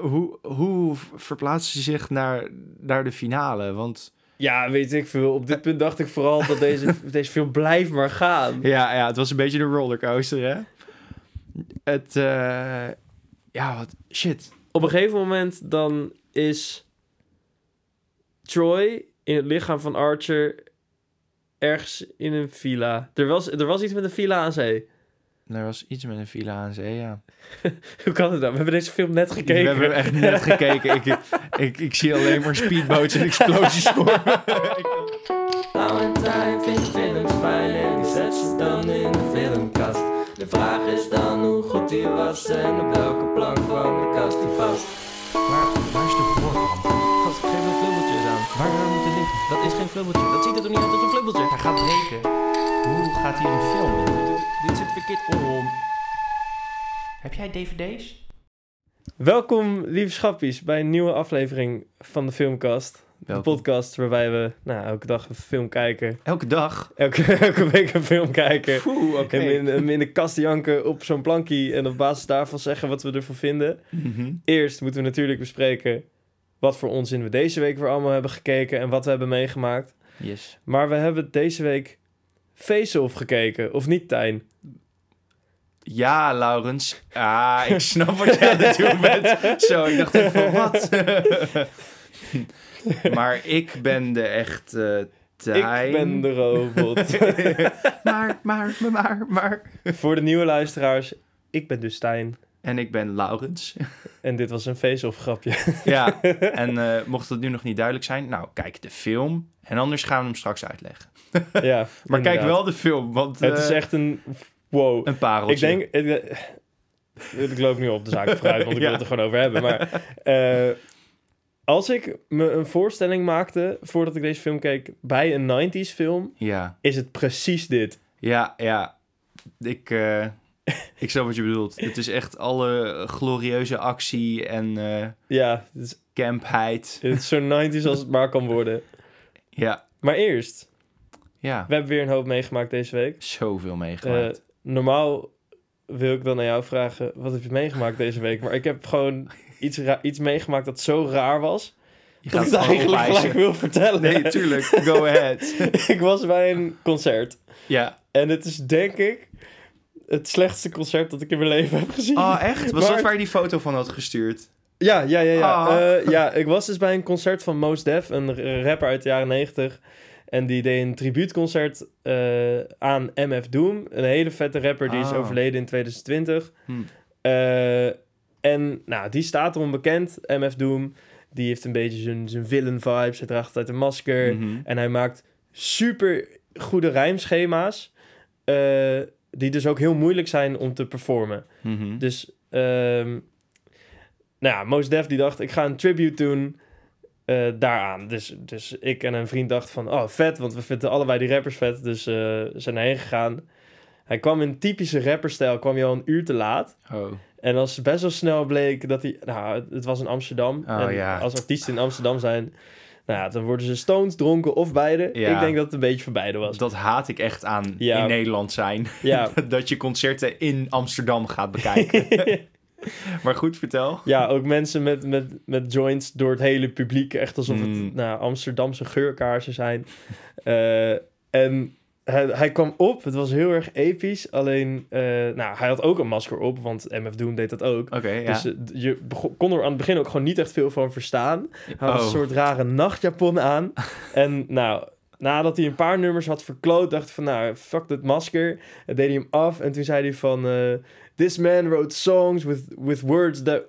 hoe, hoe verplaatst hij zich naar, naar de finale? Want Ja, weet ik veel. Op dit punt dacht ik vooral dat deze, deze film blijft maar gaan. ja, ja, het was een beetje een rollercoaster, hè? Het, eh, ja, wat, shit. Op een gegeven moment dan is Troy in het lichaam van Archer ergens in een villa. Er was, er was iets met een villa aan zee. Er was iets met een villa aan zee, ja. Hoe kan het dan? We hebben deze film net gekeken. We hebben echt net gekeken. Ik, ik, ik zie alleen maar speedboats en explosies voor me. Valentijn vindt films fijn en die zet ze dan in de filmkast. De vraag is dan hoe goed die was en op welke plank van de kast die past. Waar, waar is de voorkant? Gast, geef een flubbeltje aan. Waar zou het moeten liggen? Dat is geen flubbeltje. Dat ziet er toch niet uit als een flubbeltje? Hij gaat breken. Hoe gaat hier een film in? Dit zit verkeerd om. Heb jij dvd's? Welkom, lieve schappies, bij een nieuwe aflevering van de Filmkast. De podcast waarbij we nou, elke dag een film kijken. Elke dag? Elke, elke week een film kijken. Oeh, oké. En in de kast janken op zo'n plankie. En op basis daarvan zeggen wat we ervan vinden. Mhm. Eerst moeten we natuurlijk bespreken wat voor onzin we deze week weer allemaal hebben gekeken. En wat we hebben meegemaakt. Yes. Maar we hebben deze week Face-Off gekeken. Of niet, Tijn? Ja, Laurens. Ah, ik snap wat jij aan het doen bent. Zo, ik dacht even van wat? maar ik ben de echte Tijn. Ik ben de robot. maar, maar, maar, maar. voor de nieuwe luisteraars, ik ben dus Tijn. En ik ben Laurens. En dit was een Face-Off grapje. Ja, en eh, mocht het nu nog niet duidelijk zijn, nou, kijk de film. En anders gaan we hem straks uitleggen. ja, Maar kijk wel de film, want Het is eh, echt een... Wow. een pareltje. Ik denk... Ik, ik loop nu op de zaak vooruit, want ik Ja. wil het er gewoon over hebben. Maar eh, als ik me een voorstelling maakte, voordat ik deze film keek, bij een 90s film, Ja, is het precies dit. ja, ja. Ik, eh, ik snap wat je bedoelt. Het is echt alle glorieuze actie en eh Ja, het is, campheid. het is zo 90s als het maar kan worden. Ja, Maar eerst, ja. we hebben weer een hoop meegemaakt deze week. Zoveel Eh, meegemaakt. normaal wil ik dan aan jou vragen, wat heb je meegemaakt deze week? Maar ik heb gewoon iets, iets meegemaakt dat zo raar was, je dat ik het eigenlijk gelijk wil vertellen. Nee, tuurlijk. Go ahead. ik was bij een concert. Ja. En het is denk ik het slechtste concert dat ik in mijn leven heb gezien. Oh, echt? Was Maar- dat waar je die foto van had gestuurd? Ja, ja, ja, ja. Ah. Eh, ja, ik was dus bij een concert van Mos Def, een rapper uit de jaren 90. En die deed een tribuutconcert eh, aan MF Doom. Een hele vette rapper, die is Ah. overleden in 2020. Hm. Eh, en nou, die staat erom bekend, MF Doom. Die heeft een beetje zijn, zijn villain vibes. Hij draagt altijd een masker. Mhm. En hij maakt super goede rijmschema's. Die dus ook heel moeilijk zijn om te performen. Mhm. Dus, ehm nou ja, Mos Def die dacht, ik ga een tribute doen eh, daaraan. Dus, dus ik en een vriend dachten van, oh vet, want we vinden allebei die rappers vet. Dus eh zijn heen gegaan. Hij kwam in typische rapperstijl, kwam hij al een uur te laat. Oh. En als best wel snel bleek dat hij, nou, het- het was in Amsterdam. Oh, en ja. als artiesten in Amsterdam zijn, nou ja, dan worden ze stoned, dronken of beide. Ja. Ik denk dat het een beetje voor beide was. Dat haat ik echt aan Ja. in Nederland zijn. Ja, dat je concerten in Amsterdam gaat bekijken. maar goed, vertel. Ja, ook mensen met, met, met joints door het hele publiek. Echt alsof Mm. het nou, Amsterdamse geurkaarsen zijn. Eh, en hij, hij kwam op, het was heel erg episch. Alleen, eh, nou, hij had ook een masker op, want MF Doom deed dat ook. Dus eh, je kon er aan het begin ook gewoon niet echt veel van verstaan. Hij had Oh. een soort rare nachtjapon aan. en nou, nadat hij een paar nummers had verkloot, dacht ik van, nou, fuck dat masker. En deed hij hem af en toen zei hij van... eh, This man wrote songs with, with words that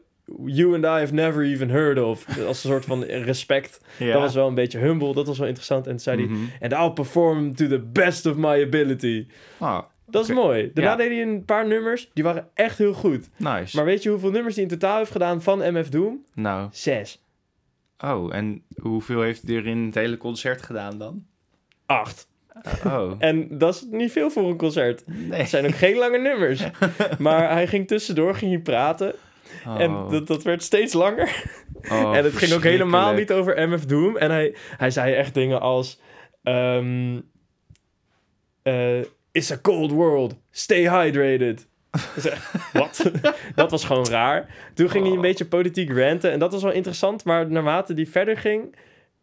you and I have never even heard of. Als een soort van respect. ja. Dat was wel een beetje humble, dat was wel interessant. En toen zei hij... Mhm. And I'll perform to the best of my ability. Oh, Dat is mooi. Daarna Ja. deed hij een paar nummers, die waren echt heel goed. nice. Maar weet je hoeveel nummers hij in totaal heeft gedaan van MF Doom? Nou, Zes. oh, en hoeveel heeft hij er in het hele concert gedaan dan? Acht. Oh, En dat is niet veel voor een concert. nee. Het zijn ook geen lange nummers. Maar hij ging tussendoor ging hij praten. En Oh. dat, dat werd steeds langer. Oh, en het ging ook helemaal niet over MF Doom. En hij, hij zei echt dingen als... eh, It's a cold world. Stay hydrated. Wat? dat was gewoon raar. Toen ging hij een Oh. beetje politiek ranten. En dat was wel interessant. Maar naarmate die verder ging,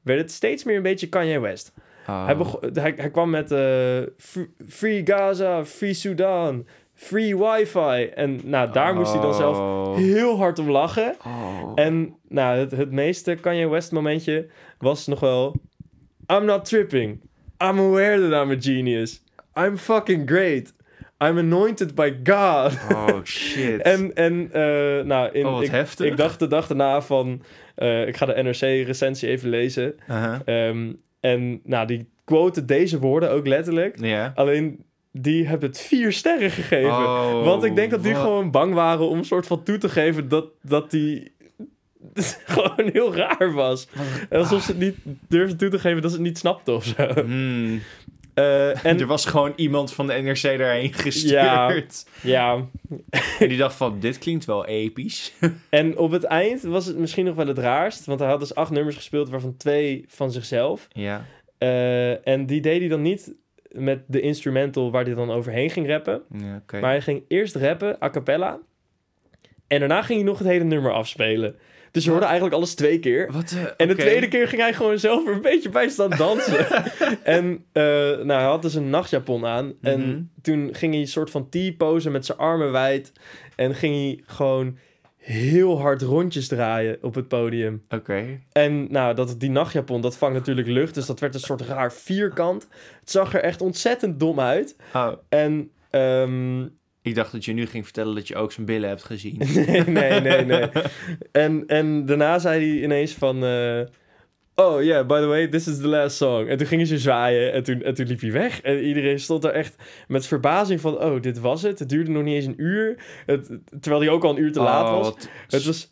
werd het steeds meer een beetje Kanye West. Oh. Hij, hij, hij kwam met eh, Free Gaza, Free Sudan, Free Wi-Fi. En nou, daar moest hij dan zelf Oh. heel hard om lachen. Oh. En nou, het, het meeste Kanye West momentje was nog wel... I'm not tripping. I'm aware that I'm a genius. I'm fucking great. I'm anointed by God. Oh, shit. en en eh, nou, in, Oh, ik, dacht de dag daarna van... eh, ik ga de NRC-recensie even lezen. Uh-huh. Ehm, en nou, die quote deze woorden ook letterlijk. Alleen, die hebben het vier sterren gegeven. Oh, Want ik denk dat die wat- gewoon bang waren om een soort van toe te geven dat, dat die gewoon heel raar was. En alsof ze het niet durfden toe te geven dat ze het niet snapten of zo. Hmm. Eh, en er was gewoon iemand van de NRC daarheen gestuurd. Ja. ja, En die dacht van, dit klinkt wel episch. en op het eind was het misschien nog wel het raarst. Want hij had dus acht nummers gespeeld, waarvan twee van zichzelf. ja. Eh, en die deed hij dan niet met de instrumental waar hij dan overheen ging rappen. ja. Maar hij ging eerst rappen, a cappella. En daarna ging hij nog het hele nummer afspelen. Dus je hoorde eigenlijk alles twee keer. Wat, eh, En de tweede keer ging hij gewoon zelf er een beetje bij staan dansen. en eh, nou, hij had dus een nachtjapon aan. En Mhm. toen ging hij een soort van T-pose met zijn armen wijd. En ging hij gewoon heel hard rondjes draaien op het podium. Oké. En nou, dat, die nachtjapon, dat vangt natuurlijk lucht. Dus dat werd een soort raar vierkant. Het zag er echt ontzettend dom uit. Oh, En ehm, ik dacht dat je nu ging vertellen dat je ook zijn billen hebt gezien. nee, nee, nee, nee. En, en daarna zei hij ineens van... eh, oh yeah, by the way, this is the last song. En toen gingen ze zwaaien en toen, en toen liep hij weg. En iedereen stond er echt met verbazing van... Oh, dit was het. Het duurde nog niet eens een uur. Het, terwijl hij ook al een uur te laat Oh, was. Wat, Het was...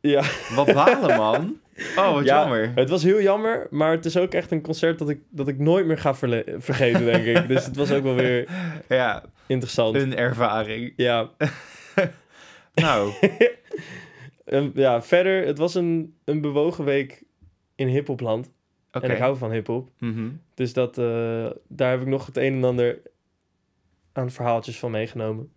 Ja, wat balen, man. Oh, wat ja, jammer. het was heel jammer, maar het is ook echt een concert dat ik, dat ik nooit meer ga vergeten, denk ik. Dus het was ook wel weer Ja, interessant. een ervaring. Ja, Nou, en ja, verder, het was een, een bewogen week in hiphopland. oké. En ik hou van hiphop. Mhm. Dus dat, eh, daar heb ik nog het een en ander aan verhaaltjes van meegenomen.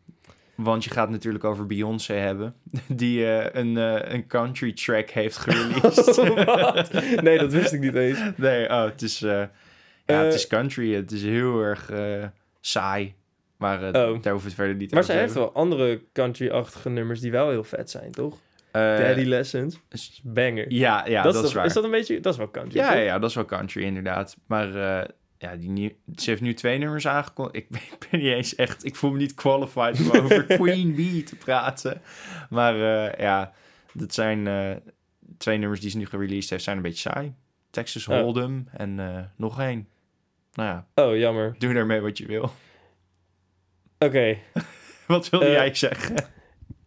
Want je gaat het natuurlijk over Beyoncé hebben. Die eh, een, eh, een country track heeft gereleased. Nee, dat wist ik niet eens. nee, oh, het is, ja, het is country. Het is heel erg saai. Maar Oh. daar we het verder niet Maar over ze te heeft wel andere country-achtige nummers die wel heel vet zijn, toch? Eh, Daddy Lessons. Banger. ja, ja, dat, dat, is, waar. Is dat een beetje... Dat is wel country, Ja, toch? ja, dat is wel country inderdaad. Maar eh, ja, die nieuw, ze heeft nu twee nummers aangekondigd. Ik, ben- ik ben niet eens echt... Ik voel me niet qualified om over Queen Bee te praten. Maar eh, ja, dat zijn twee nummers die ze nu gereleased heeft. Zijn een beetje saai. Texas Oh. Hold'em en nog één. Nou ja, Oh, jammer. doe daarmee wat je wil. Oké. Wat wilde jij zeggen?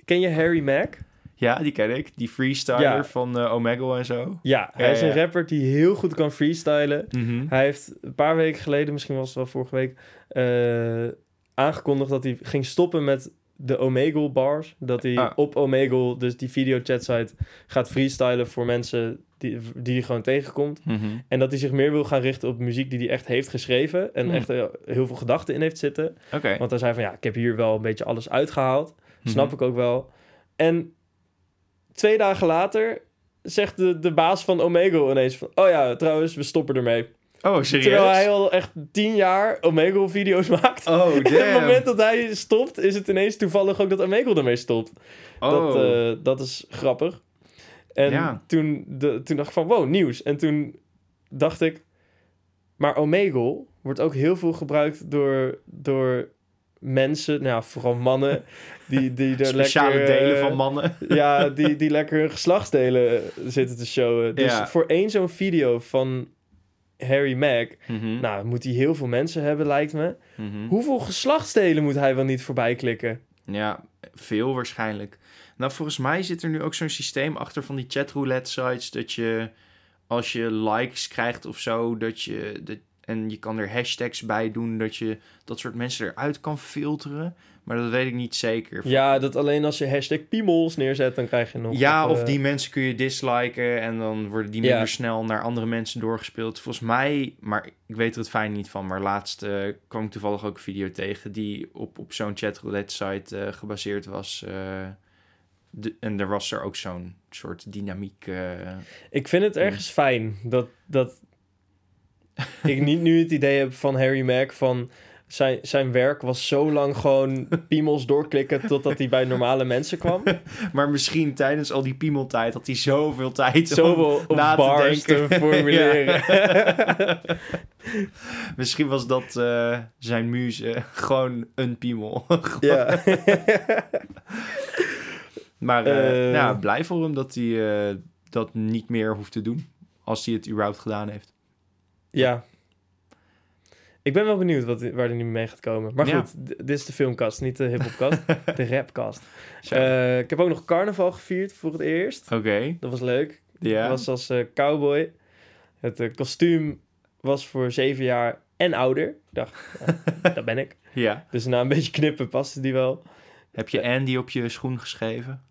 Ken je Harry Mack? Ja, die ken ik. Die freestyler Ja. van eh Omegle en zo. Ja, hij Ja, is een rapper die heel goed kan freestylen. Mhm. Hij heeft een paar weken geleden, misschien was het wel vorige week, eh, aangekondigd dat hij ging stoppen met de Omegle bars. Dat hij Ah. op Omegle, dus die videochat site, gaat freestylen voor mensen die, die hij gewoon tegenkomt. Mhm. En dat hij zich meer wil gaan richten op muziek die hij echt heeft geschreven. En Hmm. echt eh, heel veel gedachten in heeft zitten. Oké. Want hij zei van ja, ik heb hier wel een beetje alles uitgehaald. Snap Mhm. ik ook wel. En twee dagen later zegt de, de baas van Omegle ineens van... Oh ja, trouwens, we stoppen ermee. Oh, serieus? Terwijl hij al echt tien jaar Omegle-video's maakt. Oh, En op het moment dat hij stopt, is het ineens toevallig ook dat Omegle ermee stopt. oh. Dat, eh, dat is grappig. En Ja. toen, de, toen dacht ik van, wow, nieuws. En toen dacht ik... Maar Omegle wordt ook heel veel gebruikt door, door mensen, nou, vooral mannen... Die, die er Speciale lekker, delen eh, van mannen. ja, die, die lekker hun geslachtsdelen zitten te showen. Dus Ja. voor één zo'n video van Harry Mack... Mhm. Nou, moet hij heel veel mensen hebben, lijkt me. Mhm. Hoeveel geslachtsdelen moet hij wel niet voorbij klikken? Ja, veel waarschijnlijk. Nou, volgens mij zit er nu ook zo'n systeem achter van die chatroulette sites... dat je, als je likes krijgt of zo, dat je... Dat, En je kan er hashtags bij doen dat je dat soort mensen eruit kan filteren. Maar dat weet ik niet zeker. Ja, dat alleen als je hashtag piemels neerzet, dan krijg je nog... Ja, of eh, die mensen kun je disliken en dan worden die Ja. minder snel naar andere mensen doorgespeeld. Volgens mij, maar ik weet er het fijn niet van, maar laatst eh, kwam ik toevallig ook een video tegen die op, op zo'n chatroulette site eh, gebaseerd was. eh, de, en er was er ook zo'n soort dynamiek. eh, Ik vind het ergens fijn dat, dat ik niet nu het idee heb van Harry Mack van... Zijn, zijn werk was zo lang gewoon piemels doorklikken totdat hij bij normale mensen kwam. maar misschien tijdens al die piemeltijd had hij zoveel tijd om Zoveel op na te bars te, denken. formuleren. Misschien was dat eh, zijn muze. Gewoon een piemel. ja. maar eh, Eh. ja, blij voor hem dat hij eh, dat niet meer hoeft te doen. Als hij het überhaupt gedaan heeft. Ja. Ik ben wel benieuwd wat, waar hij nu mee gaat komen. Maar goed, dit is de filmkast, niet de hiphopkast. de rapkast. Zo. Eh, ik heb ook nog carnaval gevierd voor het eerst. Oké, Dat was leuk. ja. Ik was als eh, cowboy. Het eh, kostuum was voor zeven jaar en ouder. Ik dacht, ja, dat ben ik. ja. Dus na een beetje knippen paste die wel. Heb je Andy op je schoen geschreven?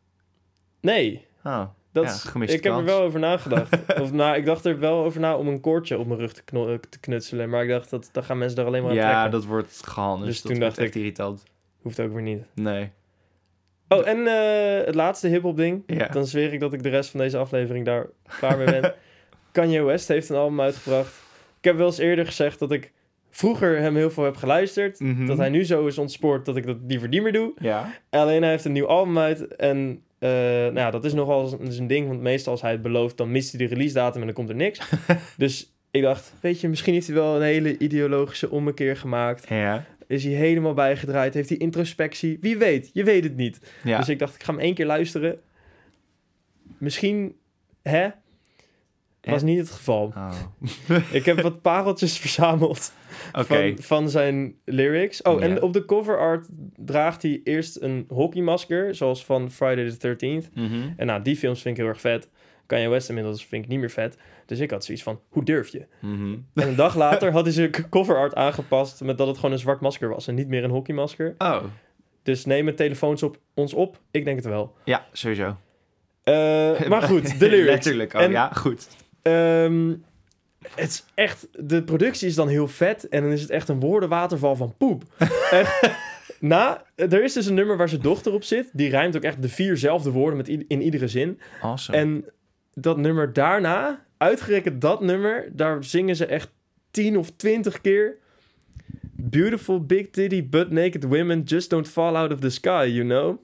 Nee, Oh, dat Ja, ik heb er wel over nagedacht. of, nou, ik dacht er wel over na om een koordje op mijn rug te, eh, te knutselen. Maar ik dacht, dat, dan gaan mensen er alleen maar aan ja, trekken. dat wordt gehandeld. Dus Dus toen dacht echt ik- irritant. Hoeft ook weer niet. Nee. Oh, en eh, het laatste hiphop ding. Ja. Dan zweer ik dat ik de rest van deze aflevering daar klaar mee ben. Kanye West heeft een album uitgebracht. Ik heb wel eens eerder gezegd dat ik vroeger hem heel veel heb geluisterd. Mhm. Dat hij nu zo is ontspoord dat ik dat liever niet meer doe. Ja. Alleen hij heeft een nieuw album uit. En eh, nou ja, dat is nogal een- zijn ding. Want meestal als hij het belooft, dan mist hij de release datum en dan komt er niks. dus ik dacht, weet je, misschien heeft hij wel een hele ideologische ommekeer gemaakt. Ja. Is hij helemaal bijgedraaid? Heeft hij introspectie? Wie weet, je weet het niet. Ja. Dus ik dacht, ik ga hem één keer luisteren. Misschien, hè? Was Hè? niet het geval. Oh. Ik heb wat pareltjes verzameld van, van zijn lyrics. Oh, en op de cover art draagt hij eerst een hockeymasker, zoals van Friday the 13th. Mhm. En nou, die films vind ik heel erg vet. Kanye West inmiddels vind ik niet meer vet. Dus ik had zoiets van, hoe durf je? Mhm. En een dag later had hij zijn cover art aangepast met dat het gewoon een zwart masker was en niet meer een hockeymasker. Oh, Dus nemen telefoons op ons op? Ik denk het wel. ja, sowieso. Eh, maar goed, de lyrics. Letterlijk, oh En- ja, goed. Ehm, het is echt, de productie is dan heel vet en dan is het echt een woordenwaterval van poep. Echt, na, er is dus een nummer waar zijn dochter op zit. Die rijmt ook echt de vierzelfde woorden met in iedere zin. Awesome. En dat nummer daarna, uitgerekend dat nummer, daar zingen ze echt tien of twintig keer. Beautiful big titty butt naked women just don't fall out of the sky, you know?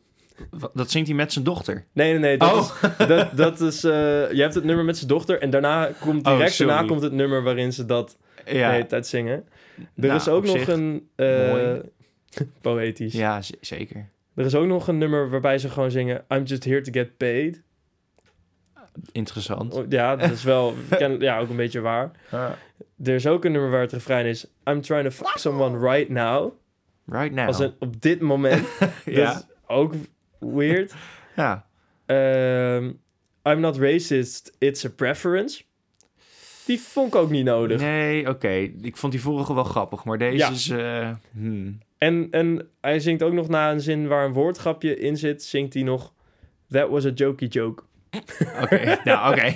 Dat zingt hij met zijn dochter. Nee, nee, nee. Dat Oh. is, dat, dat is eh, je hebt het nummer met zijn dochter en daarna komt Oh, direct daarna komt het nummer waarin ze dat de hele tijd zingen. Er Nou, is ook nog zich een... mooi. poëtisch. Ja, zeker. Er is ook nog een nummer waarbij ze gewoon zingen... I'm just here to get paid. Interessant. Oh, Ja, dat is wel... ja, ook een beetje waar. Er is ook een nummer waar het refrein is... I'm trying to fuck someone right now. Right now. Als op dit moment. ja. Is ook weird. ja. Ehm, I'm not racist, it's a preference. Die vond ik ook niet nodig. Nee, oké. Ik vond die vorige wel grappig, maar deze Ja. is... eh, hmm. En, en hij zingt ook nog na een zin waar een woordgrapje in zit, zingt hij nog... That was a jokey joke. Oké, nou oké.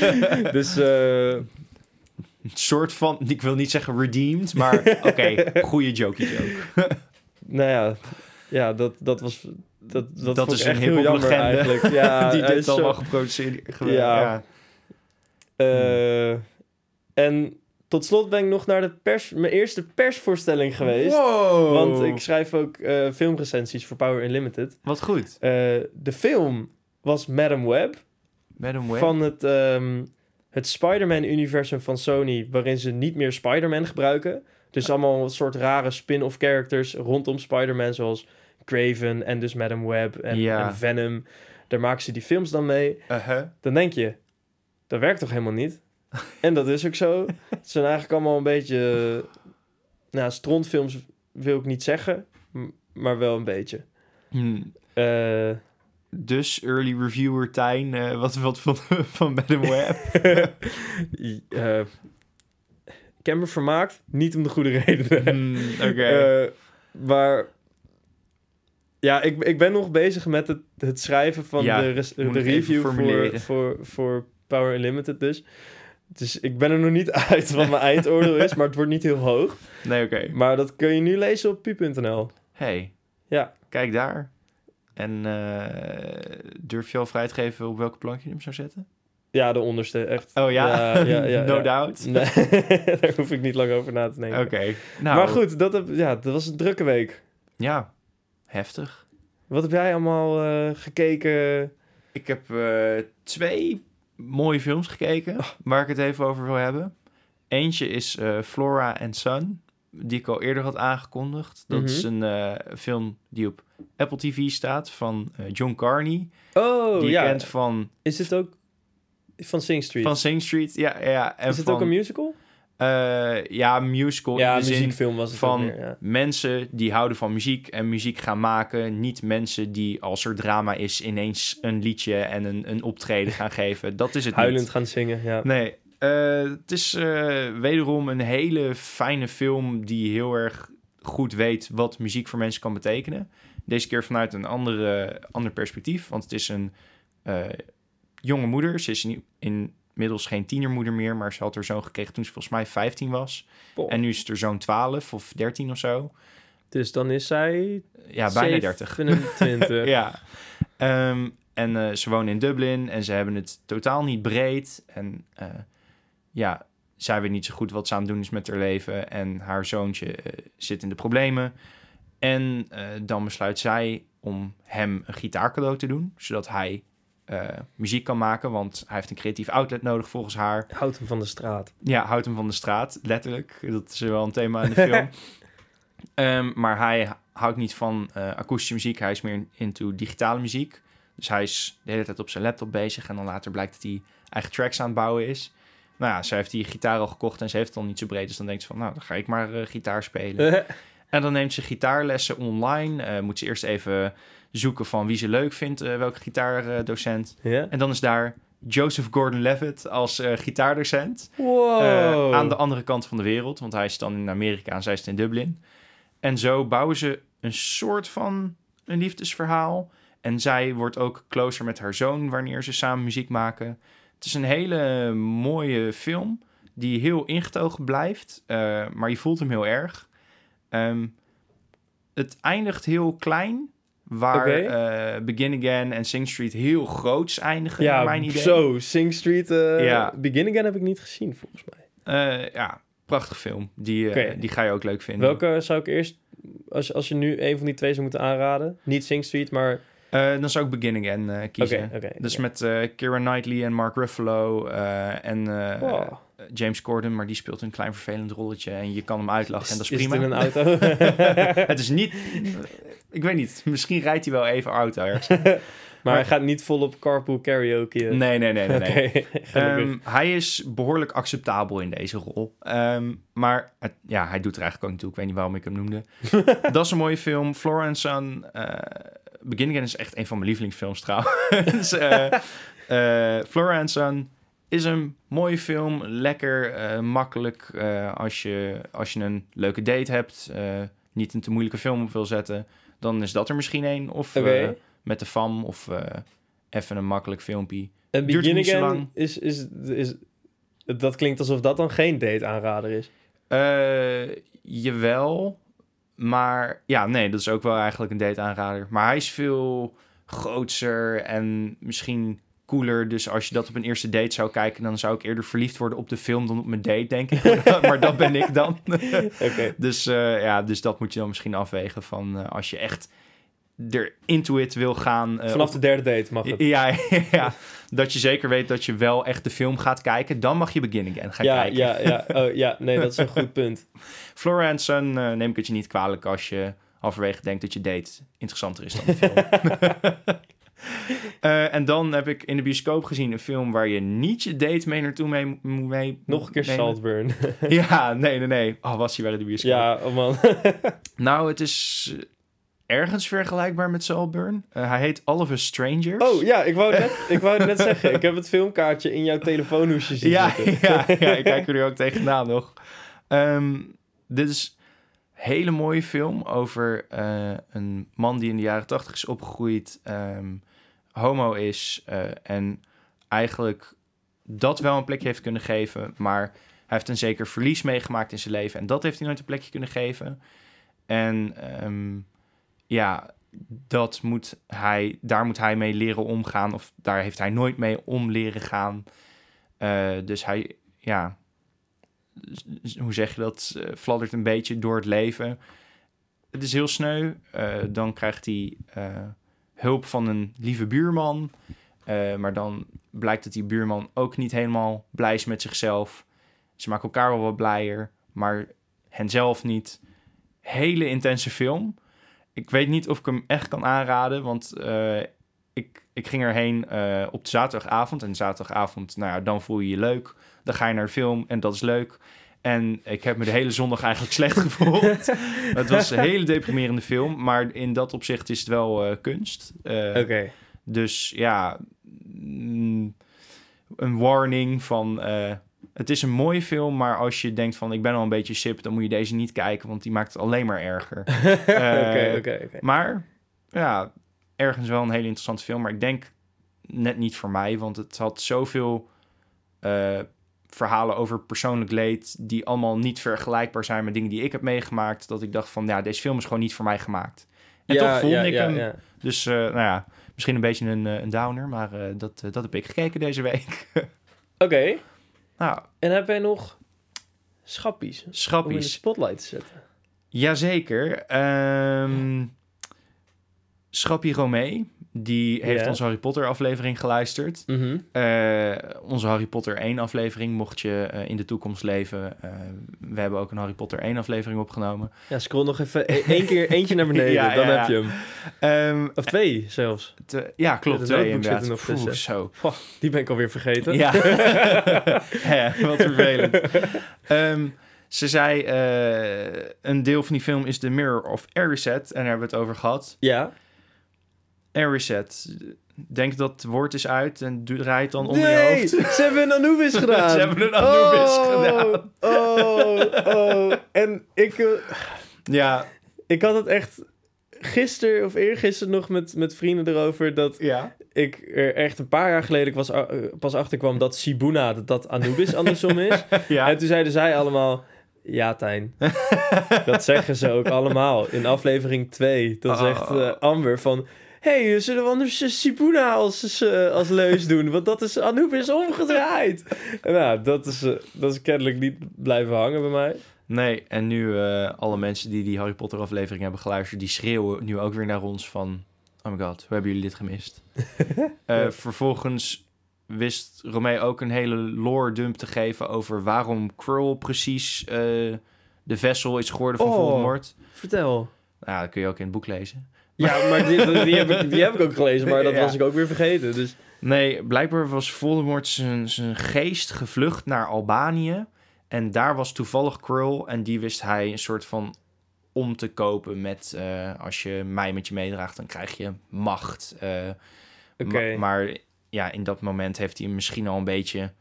dus eh, Een soort van, ik wil niet zeggen redeemed, maar oké, goede jokey joke. nou ja, ja dat, dat was... Dat, dat, is ik een echt heel jammer legende eigenlijk. Ja, die dit is allemaal geproduceerd heeft. Ja. Eh, En tot slot ben ik nog naar de pers, mijn eerste persvoorstelling geweest. Wow. Want ik schrijf ook eh, filmrecensies voor Power Unlimited. Wat goed. Eh, de film was Madam Web. Madam Web. Van het, ehm, het Spider-Man-universum van Sony, waarin ze niet meer Spider-Man gebruiken. Dus allemaal een soort rare spin-off characters rondom Spider-Man, zoals Craven en dus Madam Web en, Ja. en Venom. Daar maken ze die films dan mee. Uh-huh. Dan denk je, dat werkt toch helemaal niet? En dat is ook zo. Het zijn eigenlijk allemaal een beetje... nou, strontfilms wil ik niet zeggen, maar wel een beetje. Hmm. Eh, Dus early reviewer Tijn, eh, wat wat van, van Madam Web? eh, ik heb me vermaakt, niet om de goede redenen. Hmm, Oké. Eh, maar ja, ik, ik ben nog bezig met het, het schrijven van Ja, de, res- de review voor, voor, voor Power Unlimited dus. Dus ik ben er nog niet uit wat mijn eindoordeel is, maar het wordt niet heel hoog. nee, oké. Maar dat kun je nu lezen op pu.nl. Hey, Ja, kijk daar. En eh, durf je al vrij te geven op welke plank je hem zou zetten? ja, de onderste, echt. Oh ja? Ja, ja, ja, no doubt. Nee, daar hoef ik niet lang over na te denken. Oké. Nou, maar goed, dat, heb, ja, dat was een drukke week. Ja, heftig. Wat heb jij allemaal eh, gekeken? Ik heb eh, twee mooie films gekeken Oh. waar ik het even over wil hebben. Eentje is eh, Flora and Son, die ik al eerder had aangekondigd. Dat is Mhm. een eh, film die op Apple TV staat van John Carney. Oh, die ja. kent van, Is het ook van Sing Street? van Sing Street. Ja, ja, en is het van, ook een musical? Eh, ja, musical Ja, in de zin muziekfilm was het van meer, ja. mensen die houden van muziek en muziek gaan maken. Niet mensen die als er drama is ineens een liedje en een, een optreden gaan geven. Dat is het Huilend niet. gaan zingen, ja. Nee, eh, het is eh, wederom een hele fijne film die heel erg goed weet wat muziek voor mensen kan betekenen. Deze keer vanuit een andere, ander perspectief, want het is een jonge moeder. Ze is in- inmiddels geen tienermoeder meer, maar ze had haar zoon gekregen toen ze volgens mij 15 was. En nu is het er zo'n 12 of 13 of zo. Dus dan is zij... Ja, bijna 30. 27. ja. Ehm, en eh, ze wonen in Dublin en ze hebben het totaal niet breed. En eh, ja, zij weet niet zo goed wat ze aan het doen is met haar leven. En haar zoontje eh, zit in de problemen. En dan besluit zij om hem een gitaar cadeau te doen, zodat hij eh, muziek kan maken. Want hij heeft een creatief outlet nodig volgens haar. Houdt hem van de straat. Ja, houdt hem van de straat, letterlijk. Dat is wel een thema in de film. Ehm, maar hij houdt niet van eh, akoestische muziek. Hij is meer into digitale muziek. Dus hij is de hele tijd op zijn laptop bezig. En dan later blijkt dat hij eigen tracks aan het bouwen is. Nou ja, ze heeft die gitaar al gekocht en ze heeft het al niet zo breed. Dus dan denkt ze van, nou, dan ga ik maar eh, gitaar spelen. En dan neemt ze gitaarlessen online. Moet ze eerst even zoeken van wie ze leuk vindt, eh, welke gitaardocent. En dan is daar Joseph Gordon-Levitt als eh, gitaardocent. Wow. Eh, aan de andere kant van de wereld, want hij is dan in Amerika en zij is in Dublin. En zo bouwen ze een soort van een liefdesverhaal. En zij wordt ook closer met haar zoon wanneer ze samen muziek maken. Het is een hele mooie film die heel ingetogen blijft, maar je voelt hem heel erg. Ehm, het eindigt heel klein, waar Oké. eh, Begin Again en Sing Street heel groots eindigen, naar ja, mijn idee. zo. Sing Street Ja. Begin Again heb ik niet gezien, volgens mij. Eh, ja, prachtig film. Die, die ga je ook leuk vinden. Welke zou ik eerst... Als, als je nu een van die twee zou moeten aanraden. Niet Sing Street, maar... Dan zou ik Begin Again kiezen. Dus met Keira Knightley en Mark Ruffalo en Oh. James Corden, maar die speelt een klein vervelend rolletje en je kan hem uitlachen en dat is, Is het prima. in een auto? het is niet, ik weet niet, misschien rijdt hij wel even auto ergens. maar hij gaat niet volop carpool karaoke. eh. Nee, nee, nee, nee. Ehm, hij is behoorlijk acceptabel in deze rol. Ehm, maar het- ja, hij doet er eigenlijk ook niet toe. Ik weet niet waarom ik hem noemde. dat is een mooie film. Flora and Son. eh, Begin Again is echt een van mijn lievelingsfilms trouwens. Eh eh, Flora and Son is een mooie film. Lekker, eh, makkelijk. eh, als, je, als je een leuke date hebt. eh, niet een te moeilijke film op wil zetten. Dan is dat er misschien een. Of met de fam. Of even een makkelijk filmpje. En duurt Begin niet zo Again lang. is, is, is... Dat klinkt alsof dat dan geen date aanrader is. Jawel. Maar ja, nee, dat is ook wel eigenlijk een date aanrader. Maar hij is veel grootser en misschien cooler. Dus als je dat op een eerste date zou kijken, dan zou ik eerder verliefd worden op de film dan op mijn date, denk ik. maar dat ben ik dan. Dus eh, ja, dus dat moet je dan misschien afwegen van eh, als je echt er into it wil gaan. eh, Vanaf op- de derde date mag het. ja, ja, dat je zeker weet dat je wel echt de film gaat kijken. Dan mag je Begin Again gaan Ja, kijken. ja, ja. Oh, ja, nee, dat is een goed punt. Flora and Son eh, neem ik het je niet kwalijk als je halverwege denkt dat je date interessanter is dan de film. Eh, en dan heb ik in de bioscoop gezien een film waar je niet je date mee naartoe mee moet mee, Nog een keer nemen. Saltburn. Ja, nee, nee, nee. Oh, was hij weer in de bioscoop? ja, oh man. Nou, het is ergens vergelijkbaar met Saltburn. Eh, hij heet All of Us Strangers. Oh ja, ik wou, net, ik wou net zeggen. Ik heb het filmkaartje in jouw telefoonhoesje zien ja, ja, ja, ik kijk er nu ook tegenaan nog. Ehm, dit is een hele mooie film over eh, een man die in de jaren tachtig is opgegroeid, ehm, homo is eh, en eigenlijk dat wel een plekje heeft kunnen geven, maar hij heeft een zeker verlies meegemaakt in zijn leven en dat heeft hij nooit een plekje kunnen geven. En ehm, ja, dat moet hij, daar moet hij mee leren omgaan. Of daar heeft hij nooit mee om leren gaan. Eh, dus hij, ja, hoe zeg je dat? eh, fladdert een beetje door het leven. Het is heel sneu. Dan krijgt hij hulp van een lieve buurman. Eh, maar dan blijkt dat die buurman ook niet helemaal blij is met zichzelf. Ze maken elkaar wel wat blijer, maar henzelf niet. Hele intense film. Ik weet niet of ik hem echt kan aanraden, want eh, ik, ik ging erheen eh, op de zaterdagavond. En zaterdagavond, nou ja, dan voel je je leuk. Dan ga je naar de film en dat is leuk. En ik heb me de hele zondag eigenlijk slecht gevoeld. het was een hele deprimerende film, maar in dat opzicht is het wel eh, kunst. Eh, Oké. dus ja, mm, een warning van... eh, het is een mooie film, maar als je denkt van... ik ben al een beetje sip, dan moet je deze niet kijken... want die maakt het alleen maar erger. Oké, oké, oké. Maar ja, ergens wel een hele interessante film. Maar ik denk net niet voor mij, want het had zoveel verhalen over persoonlijk leed... die allemaal niet vergelijkbaar zijn met dingen die ik heb meegemaakt... dat ik dacht van, ja, deze film is gewoon niet voor mij gemaakt. En Ja, toch vond ja, ik ja, hem... Dus eh, nou ja, misschien een beetje een, eh, een downer, maar eh, dat, dat heb ik gekeken deze week. Oké. nou, En heb jij nog schappies om in de schappies. spotlight te zetten? Jazeker. Ehm Schappie Romee, die heeft onze Harry Potter aflevering geluisterd. Mhm. Eh, onze Harry Potter 1 aflevering, mocht je eh, in de toekomst leven. eh, we hebben ook een Harry Potter 1 aflevering opgenomen. Ja, scroll nog even e- één keer eentje naar beneden, Ja, dan ja, heb je hem. Ehm, Of twee zelfs. te- ja, klopt. Twee zit er inderdaad. nog tussen. zo. Die ben ik alweer vergeten. Ja, wat vervelend. Ehm, ze zei, een deel van die film is The Mirror of Erised. En daar hebben we het over gehad. Ja. Erised. Denk dat het woord is uit en draait dan onder je nee, hoofd. ze hebben een Anubis gedaan. Ze hebben een Anubis oh, gedaan. Oh, oh. En ik, eh, Ja, ik had het echt gisteren of eergisteren nog met, met vrienden erover... dat ja. ik er echt een paar jaar geleden was, a- eh, pas achterkwam dat Sibuna, dat dat Anubis andersom is. ja. En toen zeiden zij allemaal... Ja, Tijn. dat zeggen ze ook allemaal. In aflevering 2. Dan Oh. zegt Amber van... hey, zullen we anders eh, Sibuna als, eh, als leus doen? Want dat is Anubis omgedraaid. En nou, dat is, eh, dat is kennelijk niet blijven hangen bij mij. Nee, en nu alle mensen die die Harry Potter aflevering hebben geluisterd... die schreeuwen nu ook weer naar ons van... Oh my god, hoe hebben jullie dit gemist? Vervolgens wist Romee ook een hele lore dump te geven... over waarom Krull precies de vessel is geworden van Oh. Voldemort. Vertel. Nou, dat kun je ook in het boek lezen. Ja, maar die, die, heb ik, die heb ik ook gelezen, maar dat Ja. was ik ook weer vergeten. Dus Nee, blijkbaar was Voldemort zijn, zijn geest gevlucht naar Albanië. En daar was toevallig Krull. En die wist hij een soort van om te kopen met... eh, als je mij met je meedraagt, dan krijg je macht. Eh, ma- maar ja, in dat moment heeft hij hem misschien al een beetje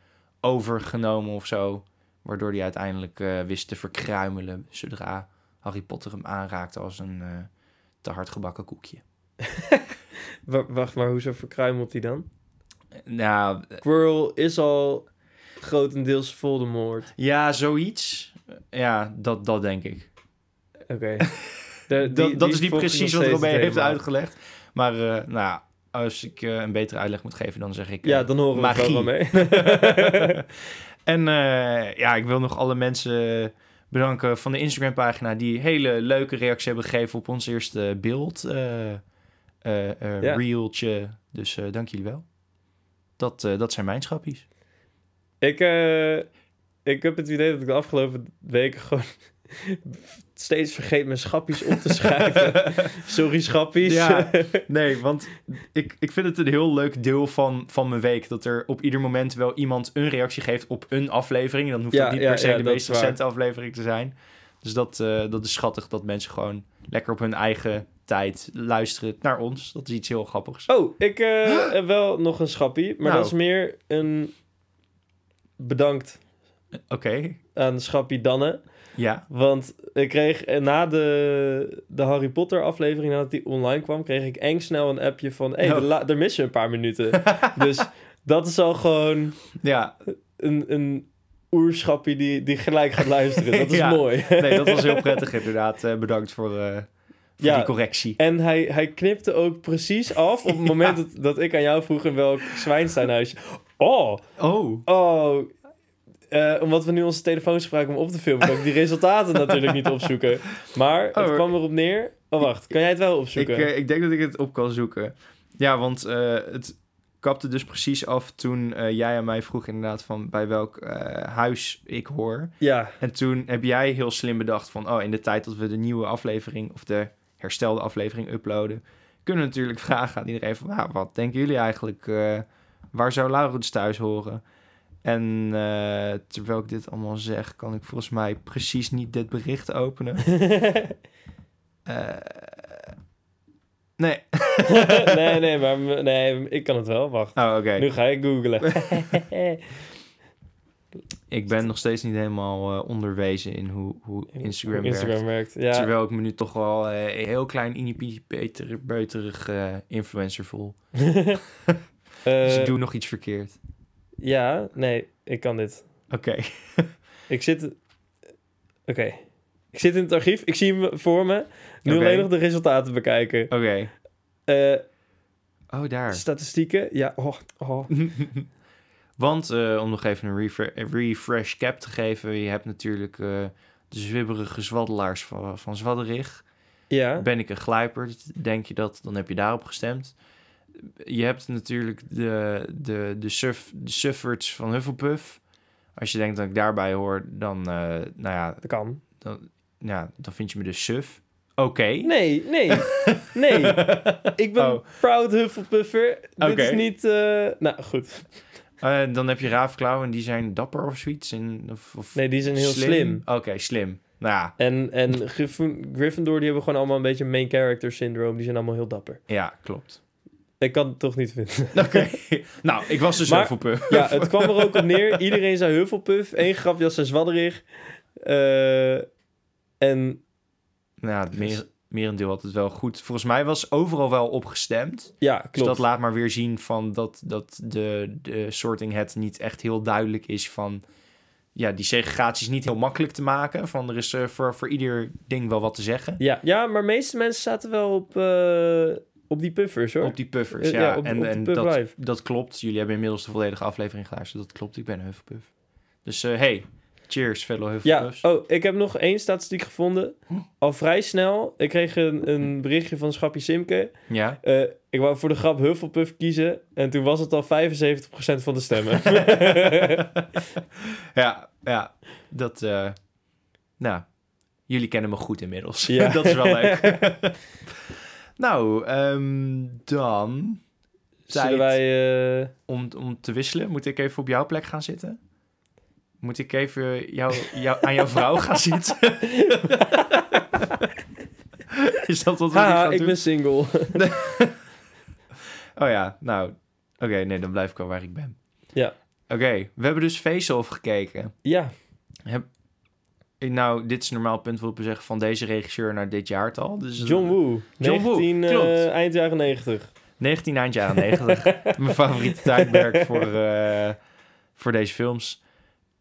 overgenomen of zo. Waardoor hij uiteindelijk eh, wist te verkruimelen... zodra Harry Potter hem aanraakte als een te hard gebakken koekje. wa- wacht maar, hoezo verkruimelt hij dan? Nou, Quirrell is al grotendeels Voldemort. Ja, zoiets. Ja, dat, dat denk ik. Oké. Die- dat, dat is niet precies wat Robé heeft uitgelegd. Maar eh, nou, als ik eh, een betere uitleg moet geven, dan zeg ik... eh, Ja, dan horen we het wel magie. mee. en eh, ja, ik wil nog alle mensen bedanken van de Instagram-pagina... die hele leuke reacties hebben gegeven op ons eerste beeld. eh eh, eh, Ja. Reeltje. Dus eh, dank jullie wel. Dat, eh, dat zijn mijn schappies. ik, eh, ik heb het idee dat ik de afgelopen weken gewoon steeds vergeet mijn schappies op te schrijven. Sorry schappies. Ja. Nee, want ik, ik vind het een heel leuk deel van, van mijn week. Dat er op ieder moment wel iemand een reactie geeft op een aflevering. Dan hoeft Ja, dat niet ja, per se de meest recente aflevering te zijn. Dus dat, eh, dat is schattig dat mensen gewoon lekker op hun eigen tijd luisteren naar ons. Dat is iets heel grappigs. Oh, ik eh, heb wel nog een schappie. Maar Nou. dat is meer een bedankt Oké. aan schappie Danne. Ja. Want ik kreeg eh, na de, de Harry Potter aflevering, nadat die online kwam, kreeg ik eng snel een appje van... Hé, hey, Oh. er mis je een paar minuten. dus dat is al gewoon Ja, een, een oerschappie die, die gelijk gaat luisteren. Dat is Ja. mooi. nee, dat was heel prettig inderdaad. Eh, bedankt voor, eh, voor Ja. die correctie. En hij, hij knipte ook precies af op het moment dat, dat ik aan jou vroeg in welk Zwijnsteinhuisje. Oh, Oh. oh. Eh, omdat we nu onze telefoons gebruiken om op te filmen, kan ik die resultaten natuurlijk niet opzoeken. Maar het Oh. kwam erop neer. Oh, wacht. Kan jij het wel Ik, opzoeken? eh, ik denk dat ik het op kan zoeken. Ja, want eh, het kapte dus precies af toen jij aan mij vroeg inderdaad van bij welk huis ik hoor. Ja, En toen heb jij heel slim bedacht van... oh, in de tijd dat we de nieuwe aflevering... of de herstelde aflevering uploaden... kunnen we natuurlijk vragen aan iedereen van... nou, wat denken jullie eigenlijk? waar zou Laurens thuis horen? En eh, terwijl ik dit allemaal zeg... kan ik volgens mij precies niet dit bericht openen. Eh, nee. nee, nee, maar nee, ik kan het wel. Wacht. Oh, oké. Nu ga ik googlen. Ik ben nog steeds niet helemaal eh, onderwezen in hoe, hoe Instagram, Instagram werkt. werkt. Ja. Terwijl ik me nu toch wel een heel klein inipie beter, beterig influencer voel. Dus ik doe nog iets verkeerd. Ja, nee, ik kan dit. Oké. Ik zit... Oké. Ik zit in het archief. Ik zie hem voor me. Nu alleen nog de resultaten bekijken. Oké. Eh, Oh, daar. statistieken. Ja, oh, oh. Want eh, om nog even een refre- een refresh cap te geven... je hebt natuurlijk eh, de zwibberige zwaddelaars van, van Zwadderig. Ja. Ben ik een glijper? Denk je dat? Dan heb je daarop gestemd. Je hebt natuurlijk de, de, de, suff, de van Hufflepuff. Als je denkt dat ik daarbij hoor, dan, eh, nou ja, Dat kan. dan, ja, dan vind je me dus suf. Oké. Nee, nee, nee. Ik ben Oh. proud Hufflepuffer. Dit Oké. is niet... eh, Nou, goed. Eh, dan heb je Ravenclaw en die zijn dapper of zoiets. En, of, of Nee, die zijn heel slim. Oké, slim. Nou ja, En, en Gryffin- Gryffindor, die hebben gewoon allemaal een beetje main character syndrome. Die zijn allemaal heel dapper. ja, klopt. Ik kan het toch niet vinden. Oké. nou, ik was dus Maar- Hufflepuff. Ja, het kwam er ook op neer. Iedereen zei Hufflepuff. Eén grapje als een zwadderig. Eh, en Nou, ja, het meer, merendeel had het wel goed. Volgens mij was overal wel opgestemd. ja, Dus klopt. dat laat maar weer zien van dat, dat de, de sorting het niet echt heel duidelijk is van... Ja, die segregatie is niet heel makkelijk te maken. Van er is eh, voor, voor ieder ding wel wat te zeggen. ja, ja, maar de meeste mensen zaten wel op, eh, op die puffers, hoor. Op die puffers, Eh, ja. ja, op- en op en dat, Live. dat klopt. Jullie hebben inmiddels de volledige aflevering geluisterd. Dat klopt, ik ben een Hufflepuff. Dus eh, hey, cheers fellow Ja, Hufflepuffs. oh, ik heb nog één statistiek gevonden. Al vrij snel. Ik kreeg een, een berichtje van Schapje Simke. Ja? Eh, ik wou voor de grap Hufflepuff kiezen. En toen was het al 75% van de stemmen. ja, ja. Dat, nou, jullie kennen me goed inmiddels. Ja. dat is wel leuk. Nou, ehm, dan... Zullen wij... eh, om, om te wisselen. Moet ik even op jouw plek gaan zitten? Moet ik even jou, jou, aan jouw vrouw gaan zitten? Is dat wat we haha, gaan ik doen? ben single. Oh ja, nou... Oké, nee, dan blijf ik al waar ik ben. Ja. Oké, we hebben dus Face-Off gekeken. ja, Nou, dit is normaal punt wil ik zeggen van deze regisseur naar dit jaartal. Dus John Woo. John Woo, 19, eh, klopt. eind jaren 90. 19 eind jaren 90. Mijn favoriete tijdperk voor, eh, voor deze films.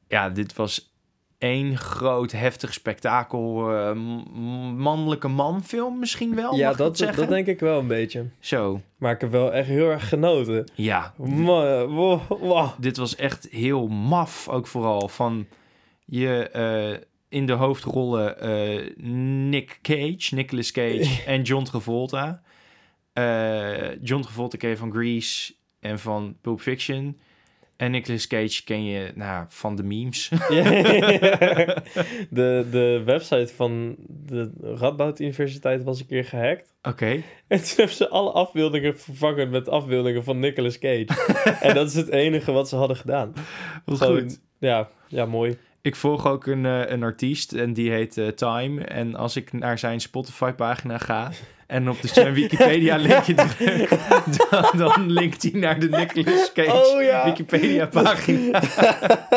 Ja, dit was één groot heftig spektakel. eh, m- mannelijke manfilm misschien wel, ja, dat, zeggen? dat denk ik wel een beetje. Zo, Maar ik heb wel echt heel erg genoten. ja. Man, wow, wow. Dit was echt heel maf ook vooral. Van je eh, in de hoofdrollen eh, Nick Cage, Nicolas Cage en John Travolta. Eh, John Travolta ken je van Grease en van Pulp Fiction. En Nicolas Cage ken je nou, van de memes. de, de website van de Radboud Universiteit was een keer gehackt. Oké. En toen hebben ze alle afbeeldingen vervangen met afbeeldingen van Nicolas Cage. en dat is het enige wat ze hadden gedaan. Wat Gewoon- goed. Ja, ja, mooi. Ik volg ook een, eh, een artiest en die heet eh, Time. En als ik naar zijn Spotify-pagina ga en op de zijn Wikipedia-linkje druk, dan, dan linkt hij naar de Nicolas Cage Oh ja. Wikipedia-pagina.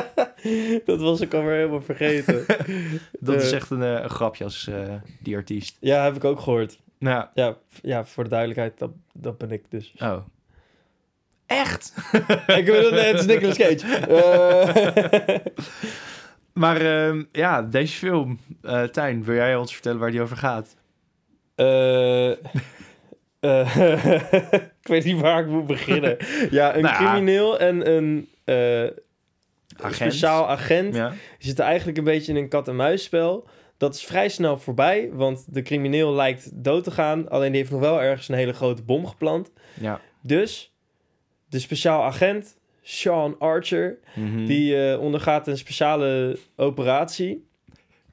dat was ik alweer helemaal vergeten. Dat is Eh, echt een, een grapje als die artiest. Ja, heb ik ook gehoord. Nou, Ja, ja voor de duidelijkheid, dat, dat ben ik dus. oh. Echt? ik het, het is Nicolas Cage. Maar ehm, ja, deze film, eh Tijn, wil jij ons vertellen waar die over gaat? eh, eh, ik weet niet waar ik moet beginnen. Ja, een Nou crimineel en een eh, speciaal agent Ja. zitten eigenlijk een beetje in een kat-en-muisspel. Dat is vrij snel voorbij, want de crimineel lijkt dood te gaan. Alleen die heeft nog wel ergens een hele grote bom geplant. Ja. Dus de speciaal agent, Sean Archer, Mhm. die eh, ondergaat een speciale operatie.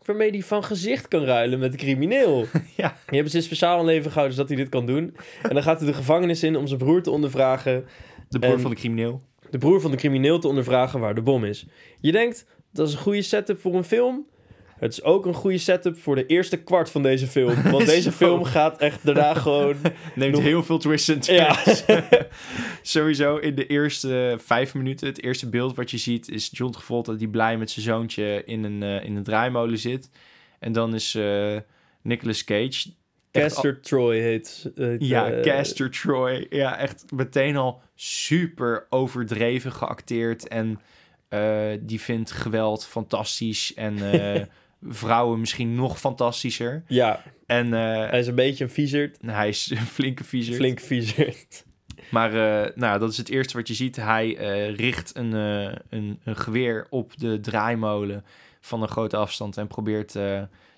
Waarmee hij van gezicht kan ruilen met de crimineel. Ja. Die hebben ze speciaal een leven gehouden zodat hij dit kan doen. En dan gaat hij de gevangenis in om zijn broer te ondervragen. De broer en- van de crimineel. De broer van de crimineel te ondervragen waar de bom is. Je denkt, dat is een goede setup voor een film. Het is ook een goede setup voor de eerste kwart van deze film. Want deze film gaat echt daarna gewoon... Neemt Nog- heel veel twists en Ja. turns. Sowieso in de eerste vijf minuten, het eerste beeld wat je ziet, is John Travolta die blij met zijn zoontje in een, eh, in een draaimolen zit. En dan is eh Nicolas Cage. echt Castor Troy heet... heet, Ja, eh, Castor Troy. Ja, echt meteen al super overdreven geacteerd. En eh, die vindt geweld fantastisch. En eh, vrouwen misschien nog fantastischer. Ja, En eh, hij is een beetje een viezerd. hij is een flinke viezer. Flink viezerd. Maar eh, nou, dat is het eerste wat je ziet. Hij eh, richt een, een, een geweer op de draaimolen van een grote afstand en probeert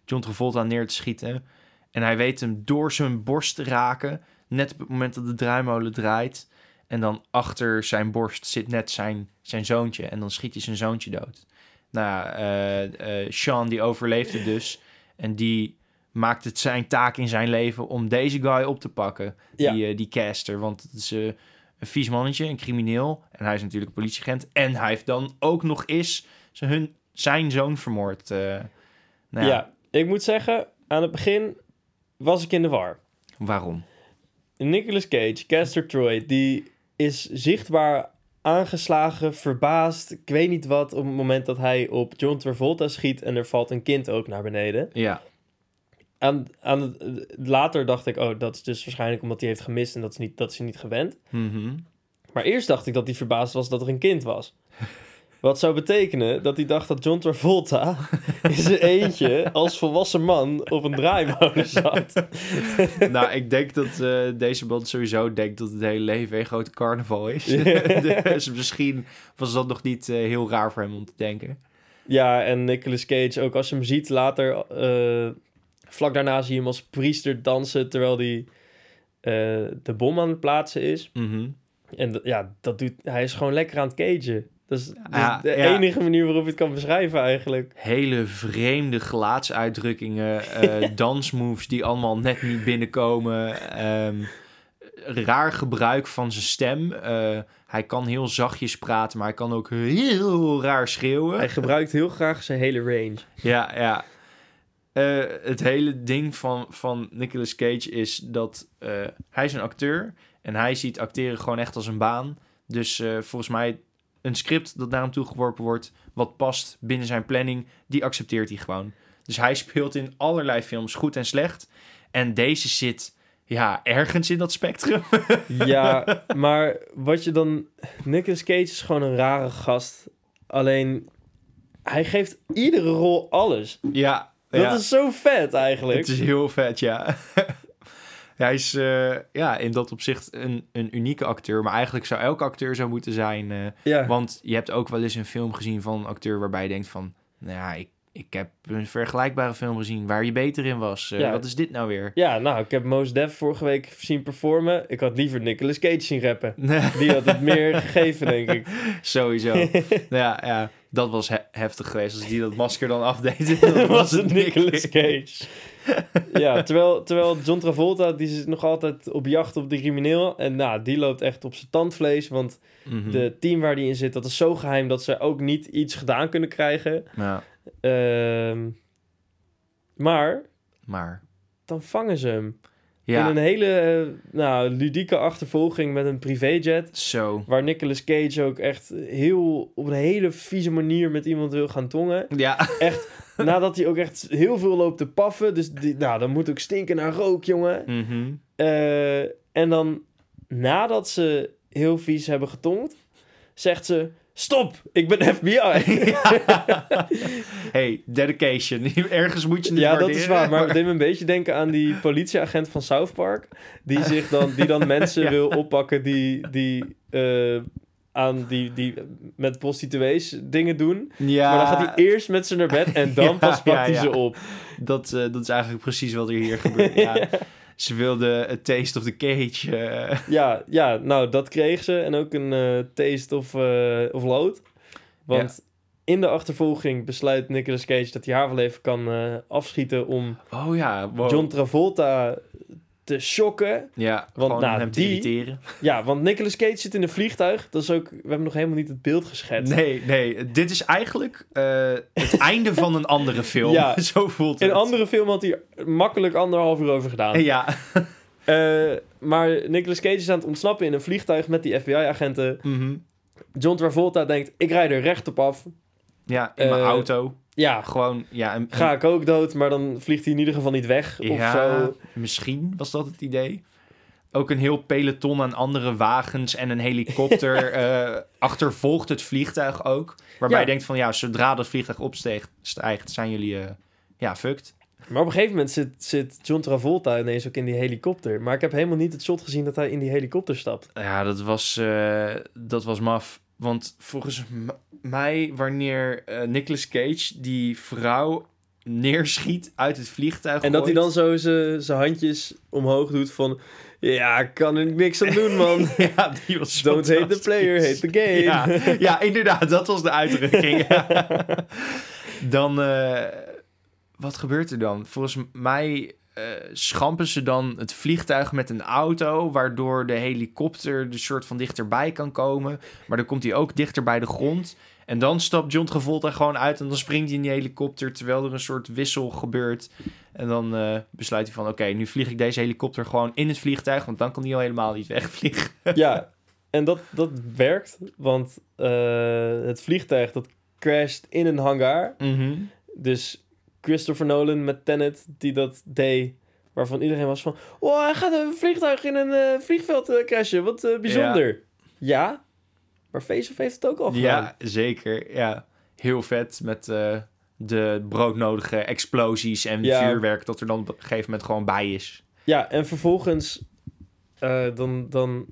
John Travolta neer te schieten. En hij weet hem door zijn borst te raken, net op het moment dat de draaimolen draait. En dan achter zijn borst zit net zijn, zijn zoontje en dan schiet hij zijn zoontje dood. Nou, ja, eh, eh, Sean die overleeft het dus en die maakt het zijn taak in zijn leven om deze guy op te pakken Ja. die, eh, die caster. Want het is een vies mannetje, een crimineel. En hij is natuurlijk een politieagent. En hij heeft dan ook nog eens zijn, hun, zijn zoon vermoord. nou ja. ja, ik moet zeggen, aan het begin was ik in de war. waarom? Nicolas Cage, Castor Troy, die is zichtbaar aangeslagen, verbaasd, ik weet niet wat, op het moment dat hij op John Travolta schiet en er valt een kind ook naar beneden. Ja, Aan, aan het, later dacht ik, oh, dat is dus waarschijnlijk omdat hij heeft gemist en dat is, niet, dat is hij niet gewend. mhm. Maar eerst dacht ik dat hij verbaasd was dat er een kind was. Wat zou betekenen dat hij dacht dat John Travolta in zijn eentje als volwassen man op een draaimolen zat. nou, ik denk dat eh, deze band sowieso denkt dat het hele leven een grote carnaval is. Dus misschien was dat nog niet eh, heel raar voor hem om te denken. Ja, en Nicolas Cage, ook als je hem ziet later, eh, vlak daarna zie je hem als priester dansen terwijl hij de bom aan het plaatsen is. Mhm. En ja, dat doet, hij is gewoon lekker aan het cagen. Dat is, dat is Ja, de ja. enige manier waarop je het kan beschrijven eigenlijk. hele vreemde gelaatsuitdrukkingen, eh, dansmoves die allemaal net niet binnenkomen. ehm, raar gebruik van zijn stem. Eh, hij kan heel zachtjes praten, maar hij kan ook heel raar schreeuwen. Hij gebruikt heel graag zijn hele range. Ja, ja. Eh, het hele ding van, van Nicolas Cage is dat eh, hij is een acteur en hij ziet acteren gewoon echt als een baan. Dus eh, volgens mij een script dat naar hem toegeworpen wordt, wat past binnen zijn planning, die accepteert hij gewoon. Dus hij speelt in allerlei films goed en slecht. En deze zit ja, ergens in dat spectrum. Ja, maar wat je dan... Nicolas Cage is gewoon een rare gast. Alleen, hij geeft iedere rol alles. ja, Dat ja. is zo vet eigenlijk. Het is heel vet, ja. Hij is eh, ja, in dat opzicht een, een unieke acteur. Maar eigenlijk zou elke acteur zo moeten zijn. eh, ja. want je hebt ook wel eens een film gezien van een acteur waarbij je denkt van... Nou ja, ik, ik heb een vergelijkbare film gezien waar je beter in was. Eh, Ja. Wat is dit nou weer? ja, nou, ik heb Mos Def vorige week zien performen. Ik had liever Nicolas Cage zien rappen. Die had het meer gegeven, denk ik. Sowieso. nou ja, ja, dat was he- heftig geweest. Als die dat masker dan afdeed, dan was het Nicolas Cage. ja, terwijl, terwijl John Travolta, die is nog altijd op jacht op de crimineel. En nou, die loopt echt op zijn tandvlees. Want Mhm. de team waar die in zit, dat is zo geheim dat ze ook niet iets gedaan kunnen krijgen. Ja, Ehm, maar maar... dan vangen ze hem. Ja, In een hele eh, nou, ludieke achtervolging met een privéjet. zo. Waar Nicolas Cage ook echt heel op een hele vieze manier met iemand wil gaan tongen. Ja, Echt, nadat hij ook echt heel veel loopt te paffen. Dus die, nou, dan moet ook stinken naar rook, jongen. Mhm. Eh, en dan, nadat ze heel vies hebben getongd, zegt ze... Stop, ik ben FBI. hey, dedication. Ergens moet je het Ja, dat is waar. Maar het deed me een beetje denken aan die politieagent van South Park. Die, zich dan, die dan mensen Ja. wil oppakken die, die, eh, aan die, die met prostituees dingen doen. Ja, Maar dan gaat hij eerst met ze naar bed en dan Ja, pas pakt hij ze op. dat, eh, dat is eigenlijk precies wat er hier gebeurt. Ja. Ze wilde a taste of the cage. eh. Ja, ja, nou, dat kreeg ze. En ook een eh, taste of, of lood. Want in de achtervolging besluit Nicolas Cage dat hij haar wel even kan afschieten om Oh ja, wow. John Travolta te shocken. Ja, Want, nou, hem te die- irriteren. Ja, want Nicolas Cage zit in een vliegtuig. Dat is ook... We hebben nog helemaal niet het beeld geschetst. Nee, nee. Dit is eigenlijk eh, het einde van een andere film. Ja. Zo voelt In het. een andere film had hij makkelijk anderhalf uur over gedaan. Ja. Eh, maar Nicolas Cage is aan het ontsnappen in een vliegtuig met die FBI-agenten. Mhm. John Travolta denkt, ik rijd er recht op af. Ja, in mijn Eh, auto. Ja, Gewoon, ja. Een, ga ik ook dood, maar dan vliegt hij in ieder geval niet weg. Of ja, zo. misschien was dat het idee. Ook een heel peloton aan andere wagens en een helikopter eh, achtervolgt het vliegtuig ook. Waarbij Ja. je denkt van ja, zodra dat vliegtuig opsteegt, stijgt, zijn jullie eh, ja, fucked. Maar op een gegeven moment zit, zit John Travolta ineens ook in die helikopter. Maar ik heb helemaal niet het shot gezien dat hij in die helikopter stapt. Ja, dat was, eh, dat was maf. Want volgens mij, wanneer eh Nicolas Cage die vrouw neerschiet uit het vliegtuig En dat hij dan zo zijn handjes omhoog doet van... Ja, kan er niks aan doen, man. Ja, die was Don't hate the player, hate the game. Ja, ja, inderdaad, dat was de uitdrukking. Dan, eh, wat gebeurt er dan? Volgens mij schampen ze dan het vliegtuig met een auto, waardoor de helikopter er soort van dichterbij kan komen. Maar dan komt hij ook dichter bij de grond. En dan stapt John Travolta gewoon uit en dan springt hij in die helikopter, terwijl er een soort wissel gebeurt. En dan eh, besluit hij van, oké, nu vlieg ik deze helikopter gewoon in het vliegtuig, want dan kan hij al helemaal niet wegvliegen. Ja, en dat, dat werkt, want eh, het vliegtuig dat crasht in een hangar. Dus Christopher Nolan met Tenet, die dat deed, waarvan iedereen was van... Oh, hij gaat een vliegtuig in een eh, vliegveld eh, crashen, wat eh, bijzonder. Ja. maar Face-Off heeft het ook al gedaan. Ja, zeker. Ja, heel vet met de broodnodige explosies en Ja. vuurwerk dat er dan op een gegeven moment gewoon bij is. Ja, en vervolgens dan, dan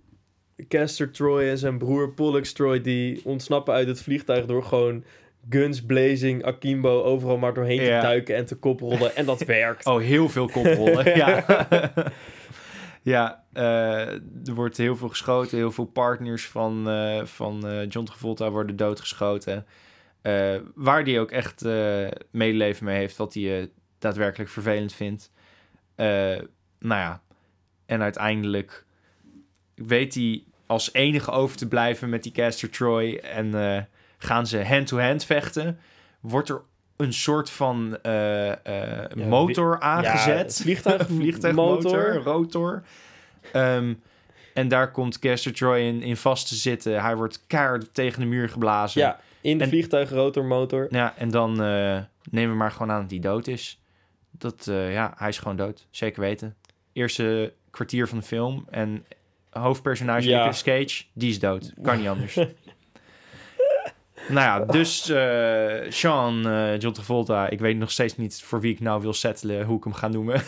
Castor Troy en zijn broer Pollux Troy... die ontsnappen uit het vliegtuig door gewoon guns blazing, akimbo... overal maar doorheen Ja. te duiken en te koprollen. en dat werkt. Oh, heel veel koprollen. ja. ja, eh, er wordt heel veel geschoten. Heel veel partners van, eh, van eh, John Travolta worden doodgeschoten. Waar die ook echt medeleven mee heeft, wat hij daadwerkelijk vervelend vindt. Nou ja, en uiteindelijk weet hij als enige over te blijven met die Castor Troy. En gaan ze hand-to-hand vechten. Wordt er een soort van eh, eh, motor aangezet. Vliegtuig, vliegtuigmotor, motor. rotor. Ehm, en daar komt Castor Troy in, in vast te zitten. Hij wordt keihard tegen de muur geblazen. Ja, in de En- vliegtuigrotormotor. Ja, en dan eh, nemen we maar gewoon aan dat hij dood is. Dat, ja, hij is gewoon dood. Zeker weten. Eerste kwartier van de film. En hoofdpersonage Ja. Nicolas Cage, die is dood. Kan niet anders. nou ja, dus eh, Sean, eh, John Travolta. Ik weet nog steeds niet voor wie ik nou wil settelen, hoe ik hem ga noemen.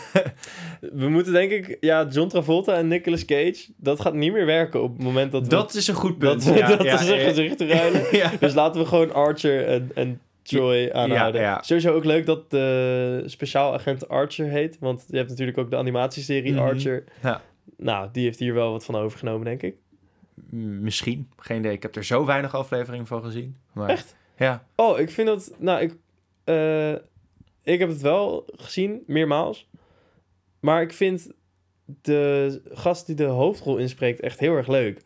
We moeten denk ik... Ja, John Travolta en Nicolas Cage... dat gaat niet meer werken op het moment dat... we- dat is een goed dat, punt. ja, dat ja, is een ja. gezicht te ruilen. Dus laten we gewoon Archer en, en Troy aanhouden. ja. Sowieso ook leuk dat de speciaal agent Archer heet. Want je hebt natuurlijk ook de animatieserie Mhm. Archer. Ja. Nou, die heeft hier wel wat van overgenomen, denk ik. Misschien, geen idee. Ik heb er zo weinig afleveringen van gezien. Maar, Echt? Ja. Oh, ik vind dat... Nou, ik, eh, ik heb het wel gezien, meermaals. Maar ik vind de gast die de hoofdrol inspreekt echt heel erg leuk.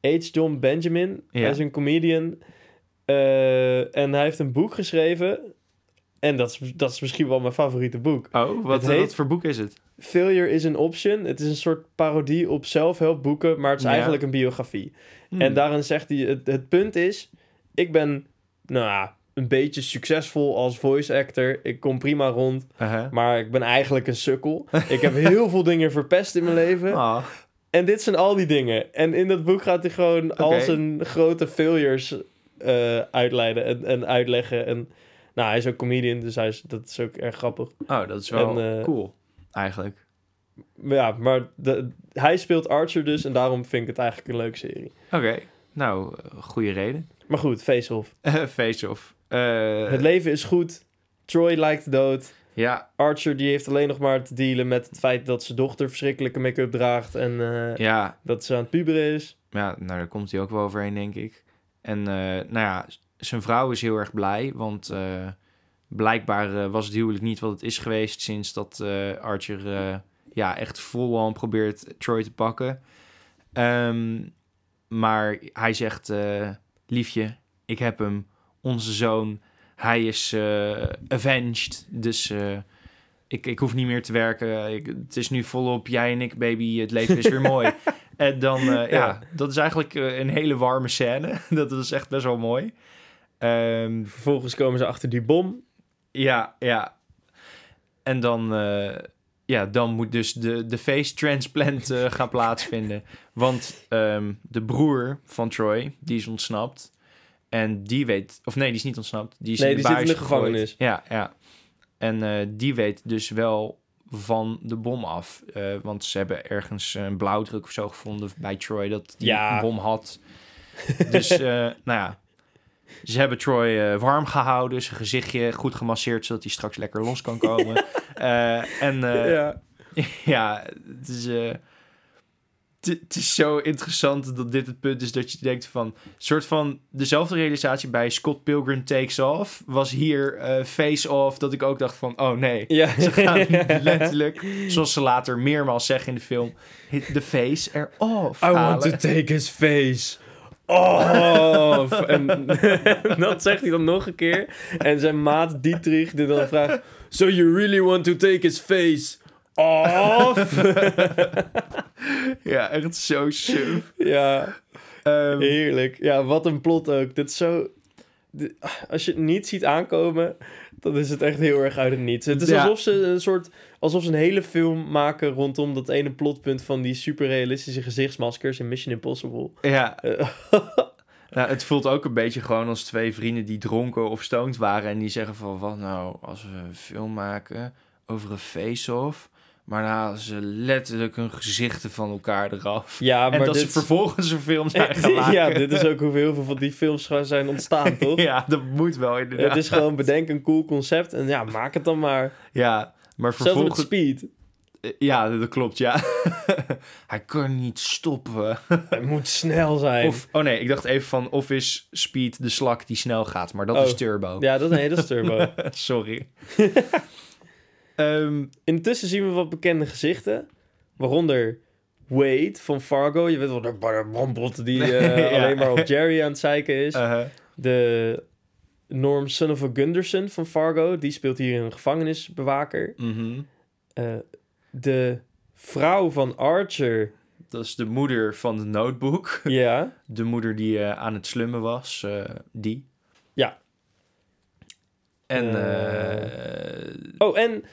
H. John Benjamin. Ja. Hij is een comedian. Eh, en hij heeft een boek geschreven. En dat is, dat is misschien wel mijn favoriete boek. Oh, wat, Het heet- wat voor boek is het? Failure is an Option. Het is een soort parodie op zelfhulpboeken, maar het is Ja. eigenlijk een biografie. Hmm. En daarin zegt hij, het, het punt is, ik ben, nou ja, een beetje succesvol als voice actor. Ik kom prima rond, Uh-huh. maar ik ben eigenlijk een sukkel. ik heb heel veel dingen verpest in mijn leven. Ah, En dit zijn al die dingen. En in dat boek gaat hij gewoon al zijn grote failures eh, uitleiden en, en uitleggen. En nou, hij is ook comedian, dus hij is, dat is ook erg grappig. oh, dat is wel En, eh, cool, eigenlijk. Ja, maar de, hij speelt Archer dus en daarom vind ik het eigenlijk een leuke serie. Oké, nou, goede reden. Maar goed, face-off. Face-off. Eh, Het leven is goed. Troy lijkt dood. ja, Archer die heeft alleen nog maar te dealen met het feit dat zijn dochter verschrikkelijke make-up draagt en eh, ja, dat ze aan het puberen is. ja, nou, daar komt hij ook wel overheen, denk ik. En nou ja, zijn vrouw is heel erg blij, want eh, blijkbaar eh, was het huwelijk niet wat het is geweest sinds dat eh, Archer ja, echt vol probeert Troy te pakken. Ehm, maar hij zegt, liefje, ik heb hem, onze zoon, hij is avenged, dus... ik, ik hoef niet meer te werken. Ik, het is nu volop jij en ik, baby. Het leven is weer mooi. En dan, ja. Ja. dat is eigenlijk een hele warme scène. dat is echt best wel mooi. Ehm, Vervolgens komen ze achter die bom. ja, ja. En dan, eh, ja, dan moet dus de, de face transplant eh, gaan plaatsvinden. Want ehm, de broer van Troy, die is ontsnapt. En die weet, of nee, die is niet ontsnapt. Die is Nee, in de die zit in de gegooid. gevangenis. Ja, ja. En eh, die weet dus wel van de bom af. Want ze hebben ergens een blauwdruk of zo gevonden bij Troy dat die Ja. een bom had. Dus, nou ja. Ze hebben Troy eh, warm gehouden, zijn gezichtje goed gemasseerd, zodat hij straks lekker los kan komen. Eh, en eh, ja. ja. het is... het- is zo interessant dat dit het punt is dat je denkt van... soort van dezelfde realisatie bij Scott Pilgrim Takes Off... was hier Face Off, dat ik ook dacht van... oh nee, Ja. ze gaan letterlijk, zoals ze later meermaals zeggen in de film... the face er off I want to take his face off. en dat zegt hij dan nog een keer. En zijn maat Dietrich die dan vraagt... So you really want to take his face off? Ja, echt zo suf. ja, Ehm, heerlijk. Ja, wat een plot ook. Dit is zo... als je het niet ziet aankomen, dan is het echt heel erg uit het niets. Het is Ja. alsof ze een soort... Alsof ze een hele film maken rondom dat ene plotpunt van die superrealistische gezichtsmaskers in Mission Impossible. ja, Nou, het voelt ook een beetje gewoon als twee vrienden die dronken of stoned waren. En die zeggen van, wat nou, als we een film maken over een face-off... maar dan halen ze letterlijk hun gezichten van elkaar eraf. ja, en maar dat dit... ze vervolgens een film zijn gaan maken. ja, dit is ook hoe heel veel van die films zijn ontstaan, toch? Ja, dat moet wel inderdaad. Het is gewoon bedenk een cool concept en ja, maak het dan maar. Ja, maar Hetzelfde met vervolgens... Speed. Ja, dat klopt, ja. Hij kan niet stoppen. Het moet snel zijn. Of, oh nee, ik dacht even van, of is Speed de slak die snel gaat, maar dat Oh. is Turbo. Ja, dat, nee, dat is Turbo. Sorry. Ehm, Intussen zien we wat bekende gezichten. Waaronder Wade van Fargo. Je weet wel, de bombot die eh, Ja. alleen maar op Jerry aan het zeiken is. uh, De Norm Son of a Gunderson van Fargo. Die speelt hier een gevangenisbewaker. mhm. Eh, de vrouw van Archer. Dat is de moeder van de notebook. Ja. De moeder die eh, aan het slummen was, die. Ja. En Oh, en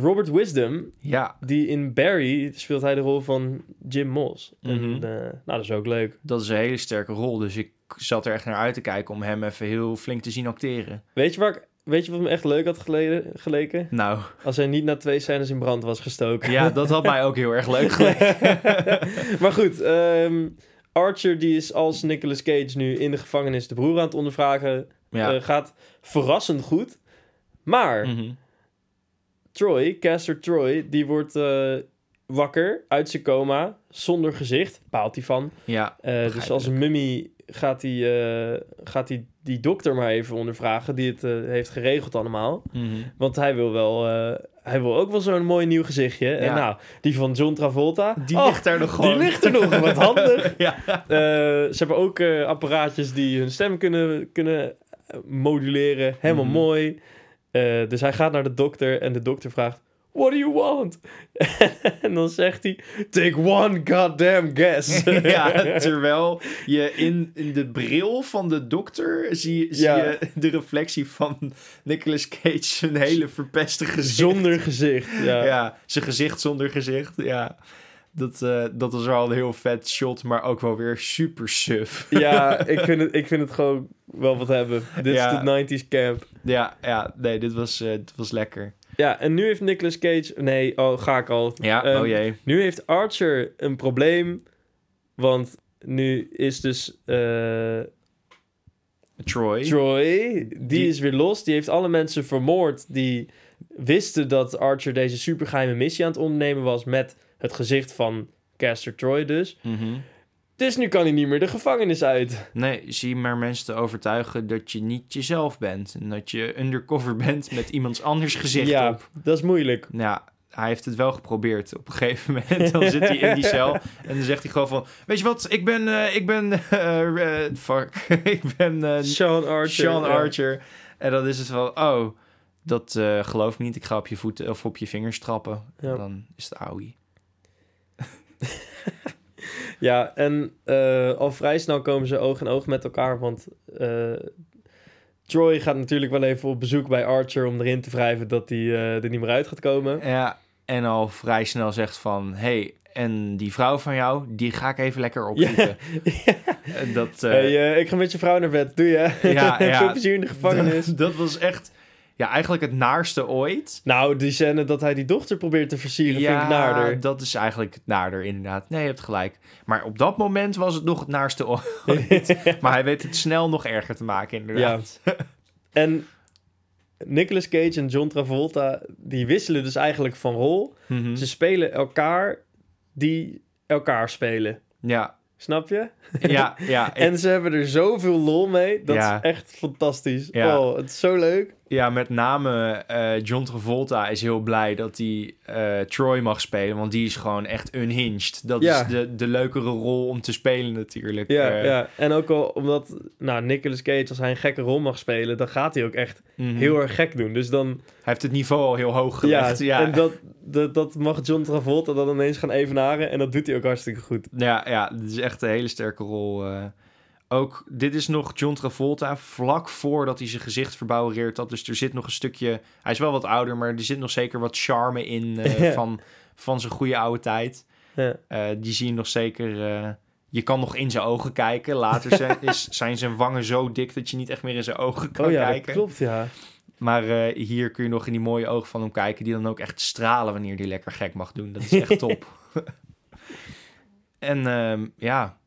Robert Wisdom. ja, Die in Barry speelt hij de rol van Jim Moss. En, Mhm. eh, nou, dat is ook leuk. dat is een hele sterke rol. Dus ik zat er echt naar uit te kijken om hem even heel flink te zien acteren. Weet je, waar ik, weet je wat me echt leuk had geleden, geleken? Nou, Als hij niet na twee scènes in brand was gestoken. ja, dat had mij ook heel erg leuk geleken. maar goed, ehm, Archer die is als Nicolas Cage nu in de gevangenis de broer aan het ondervragen. Ja. eh, gaat verrassend goed. Maar Mhm. Troy, Caster Troy, die wordt eh, wakker uit zijn coma zonder gezicht. Baalt hij van. ja, Eh, dus als een mummie gaat hij, eh, gaat hij die dokter maar even ondervragen die het heeft geregeld allemaal. mhm. Want hij wil wel, hij wil ook wel zo'n mooi nieuw gezichtje. En nou, die van John Travolta. die oh, ligt er nog die gewoon. ligt er nog, wat handig. ja. Ze hebben ook apparaatjes die hun stem kunnen, kunnen moduleren. Helemaal Mhm. mooi. Eh, dus hij gaat naar de dokter en de dokter vraagt... What do you want? en dan zegt hij... Take one goddamn guess. ja, terwijl je in, in de bril van de dokter zie, zie Ja. je de reflectie van Nicolas Cage zijn hele verpeste gezicht. Zonder gezicht. Ja. Ja, zijn gezicht zonder gezicht. Ja, dat, eh, dat was wel een heel vet shot, maar ook wel weer super suf. Ja, ik vind, het, ik vind het gewoon wel wat hebben. Dit Ja. is de 90s camp. Ja, ja, nee, dit was, eh, dit was lekker. Ja, en nu heeft Nicolas Cage... Nee, oh, ga ik al. Ja, Ehm, oh jee. Nu heeft Archer een probleem. Want nu is dus eh, Troy. Troy... Die, Die- is weer los. Die heeft alle mensen vermoord die wisten dat Archer deze supergeheime missie aan het ondernemen was... met het gezicht van Caster Troy dus. Mhm. Dus nu kan hij niet meer de gevangenis uit. Nee, zie maar mensen te overtuigen dat je niet jezelf bent. En dat je undercover bent met iemands anders gezicht ja, op. dat is moeilijk. Ja, hij heeft het wel geprobeerd. Op een gegeven moment dan zit hij in die cel en dan zegt hij gewoon van... Weet je wat, ik ben... eh, ik ben... eh, fuck. ik ben Sean Archer. Sean ja. Archer. En dan is het van... Oh, dat geloof ik niet. Ik ga op je voeten of op je vingers trappen. Ja. En dan is het Aui. Ja, en eh, al vrij snel komen ze oog in oog met elkaar, want eh, Troy gaat natuurlijk wel even op bezoek bij Archer om erin te wrijven dat hij eh, er niet meer uit gaat komen. Ja, en al vrij snel zegt van... Hey, en die vrouw van jou, die ga ik even lekker opzoeken. En Dat, hey, ik ga met je vrouw naar bed, doe je? Ja, ja. Veel plezier in de gevangenis. Dat was echt... Ja, eigenlijk het naarste ooit. nou, die scène dat hij die dochter probeert te versieren, vind ik naarder. dat is eigenlijk het naarder, inderdaad. Nee, je hebt gelijk. Maar op dat moment was het nog het naarste ooit. maar hij weet het snel nog erger te maken, inderdaad. En Nicolas Cage en John Travolta, die wisselen dus eigenlijk van rol. Mhm. Ze spelen elkaar die elkaar spelen. Ja, Snap je? ja, ja. ik- En ze hebben er zoveel lol mee. Dat Ja. is echt fantastisch. Ja. Oh, het is zo leuk. Ja, met name eh, John Travolta is heel blij dat hij eh, Troy mag spelen. Want die is gewoon echt unhinged. Dat Ja. is de, de leukere rol om te spelen natuurlijk. Ja, Eh, ja. En ook al omdat nou, Nicolas Cage, als hij een gekke rol mag spelen, dan gaat hij ook echt mhm. heel erg gek doen. Dus dan, Hij heeft het niveau al heel hoog ja, gelegd. Ja, en dat, dat, dat mag John Travolta dan ineens gaan evenaren. En dat doet hij ook hartstikke goed. Ja, ja, dit is echt een hele sterke rol. Ook, dit is nog John Travolta vlak voordat hij zijn gezicht verbouwereerd had. Dus er zit nog een stukje... Hij is wel wat ouder, maar er zit nog zeker wat charme in eh, Ja. van, van zijn goede oude tijd. Ja. Eh, die zie je nog zeker... eh, je kan nog in zijn ogen kijken. Later zijn, is, zijn zijn wangen zo dik dat je niet echt meer in zijn ogen kan Oh ja, kijken. dat klopt, ja. Maar hier kun je nog in die mooie ogen van hem kijken... die dan ook echt stralen wanneer hij lekker gek mag doen. Dat is echt top. en ehm, ja...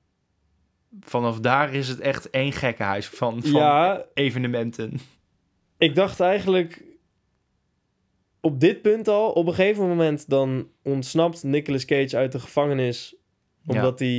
Vanaf daar is het echt één gekkenhuis van, van Ja, evenementen. ik dacht eigenlijk op dit punt al, op een gegeven moment dan ontsnapt Nicolas Cage uit de gevangenis omdat hij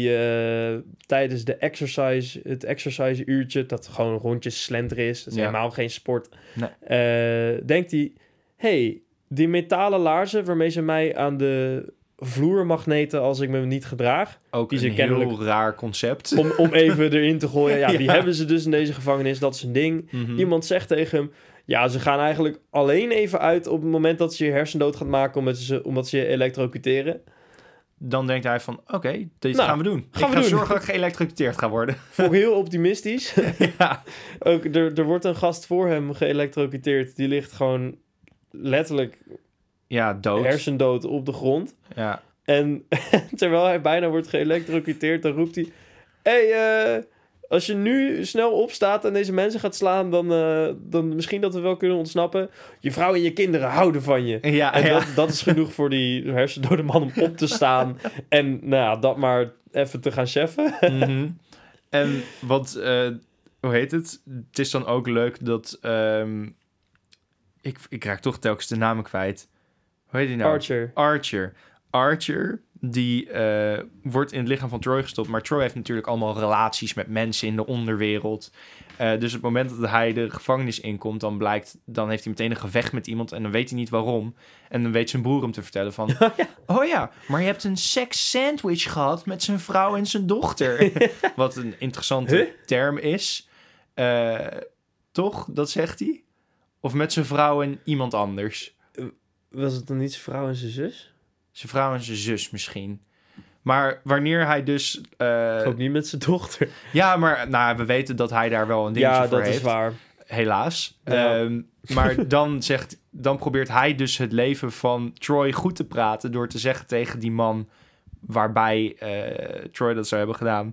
eh, tijdens de exercise, het exercise uurtje, dat gewoon rondjes slenteren is, dat is Ja. helemaal geen sport, Nee. eh, denkt hij, hey, die metalen laarzen waarmee ze mij aan de vloer magneten als ik me niet gedraag, Ook die een ze kennelijk- heel raar concept. om, om even erin te gooien. Ja, die hebben ze dus in deze gevangenis, dat is een ding. Mhm. Iemand zegt tegen hem, ja, ze gaan eigenlijk alleen even uit op het moment dat ze je hersendood gaat maken omdat ze, omdat ze je elektrocuteren. Dan denkt hij van, oké, dit Nou, gaan we doen. gaan ik we ga doen. zorgen dat ik geëlektrocuteerd ga worden. Ik heel optimistisch. ja. Ook, er, er wordt een gast voor hem geëlektrocuteerd. Die ligt gewoon letterlijk ja, dood. hersendood op de grond. Ja. En terwijl hij bijna wordt geëlektrocuteerd, dan roept hij... hey, eh, als je nu snel opstaat en deze mensen gaat slaan... Dan, eh, dan misschien dat we wel kunnen ontsnappen. Je vrouw en je kinderen houden van je. Ja, En ja. dat, dat is genoeg voor die hersendode man om op te staan. en nou ja, dat maar even te gaan cheffen. Mhm. En wat, eh, hoe heet het? Het is dan ook leuk dat, ehm, ik, ik raak toch telkens de namen kwijt. Hoe heet nou? Archer. Archer. Archer, die eh, wordt in het lichaam van Troy gestopt. Maar Troy heeft natuurlijk allemaal relaties met mensen in de onderwereld. Eh, dus op het moment dat hij de gevangenis inkomt, dan blijkt, dan heeft hij meteen een gevecht met iemand en dan weet hij niet waarom. En dan weet zijn broer hem te vertellen van, oh ja, maar je hebt een seks sandwich gehad met zijn vrouw en zijn dochter. Wat een interessante Huh? term is. Eh, toch? Dat zegt hij? Of met zijn vrouw en iemand anders. Was het dan niet zijn vrouw en zijn zus? Zijn vrouw en zijn zus misschien. Maar wanneer hij dus... eh, Ook niet met zijn dochter. ja, maar nou, we weten dat hij daar wel een dingetje Ja, voor dat heeft. is waar. Helaas. Ja. Ehm, maar dan, zegt, dan probeert hij dus het leven van Troy goed te praten... door te zeggen tegen die man waarbij eh, Troy dat zou hebben gedaan...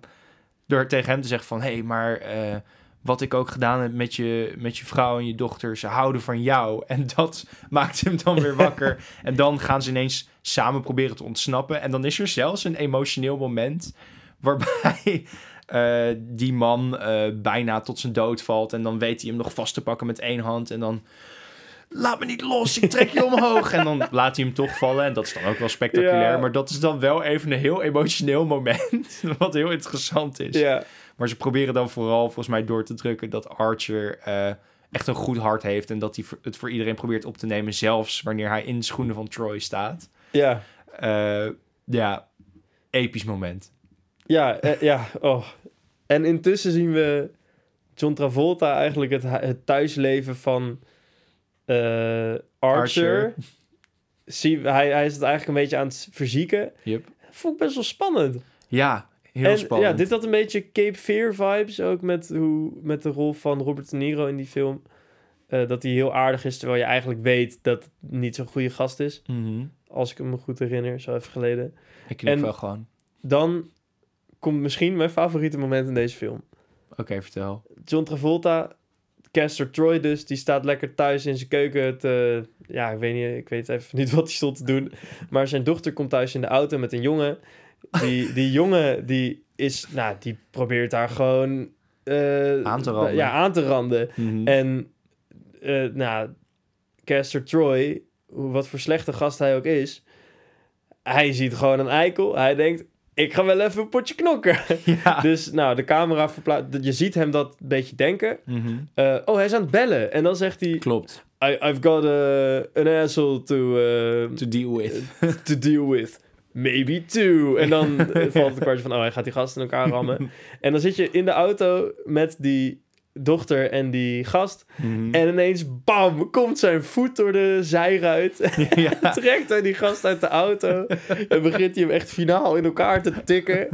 door tegen hem te zeggen van... hé, hey, maar eh, wat ik ook gedaan heb met je, met je vrouw en je dochter... ze houden van jou. En dat maakt hem dan weer wakker. en dan gaan ze ineens samen proberen te ontsnappen. En dan is er zelfs een emotioneel moment... waarbij eh, die man eh, bijna tot zijn dood valt. En dan weet hij hem nog vast te pakken met één hand. En dan... Laat me niet los, ik trek je omhoog. En dan laat hij hem toch vallen. En dat is dan ook wel spectaculair. Ja. Maar dat is dan wel even een heel emotioneel moment. Wat heel interessant is. Ja. Maar ze proberen dan vooral volgens mij door te drukken dat Archer eh, echt een goed hart heeft. En dat hij het voor iedereen probeert op te nemen. Zelfs wanneer hij in de schoenen van Troy staat. Ja. Eh, ja, episch moment. Ja, eh, ja. Oh. En intussen zien we John Travolta eigenlijk het, het thuisleven van Archer. Archer. Zie, hij, hij is het eigenlijk een beetje aan het verzieken. Yep. Vond ik best wel spannend. Ja, heel en spannend. ja, dit had een beetje Cape Fear vibes ook met, hoe, met de rol van Robert De Niro in die film. Eh, dat hij heel aardig is, terwijl je eigenlijk weet dat het niet zo'n goede gast is. Mhm. Als ik me goed herinner, zo even geleden. Ik knip wel gewoon. Dan komt misschien mijn favoriete moment in deze film. Oké, vertel. John Travolta, Caster Troy dus, die staat lekker thuis in zijn keuken. te- ja, ik weet, niet, ik weet even niet wat hij stond te doen. Maar zijn dochter komt thuis in de auto met een jongen. Die, die jongen, die is, nou, die probeert daar gewoon... eh, Aan te randen. Ja, aan te randen. Mhm. En, eh nou, Caster Troy, wat voor slechte gast hij ook is... Hij ziet gewoon een eikel. Hij denkt, ik ga wel even een potje knokken. ja. Dus nou, de camera verplaatst. Je ziet hem dat een beetje denken. Mhm. Eh, oh, hij is aan het bellen. En dan zegt hij: Klopt. I, I've got a, an asshole to, To deal with. to deal with. Maybe two. En dan eh, valt het kwartje van: oh, hij gaat die gasten in elkaar rammen. en dan zit je in de auto met die dochter en die gast. Mhm. En ineens, bam, komt zijn voet door de zijruit. ja. Trekt hij die gast uit de auto. en begint hij hem echt finaal in elkaar te tikken.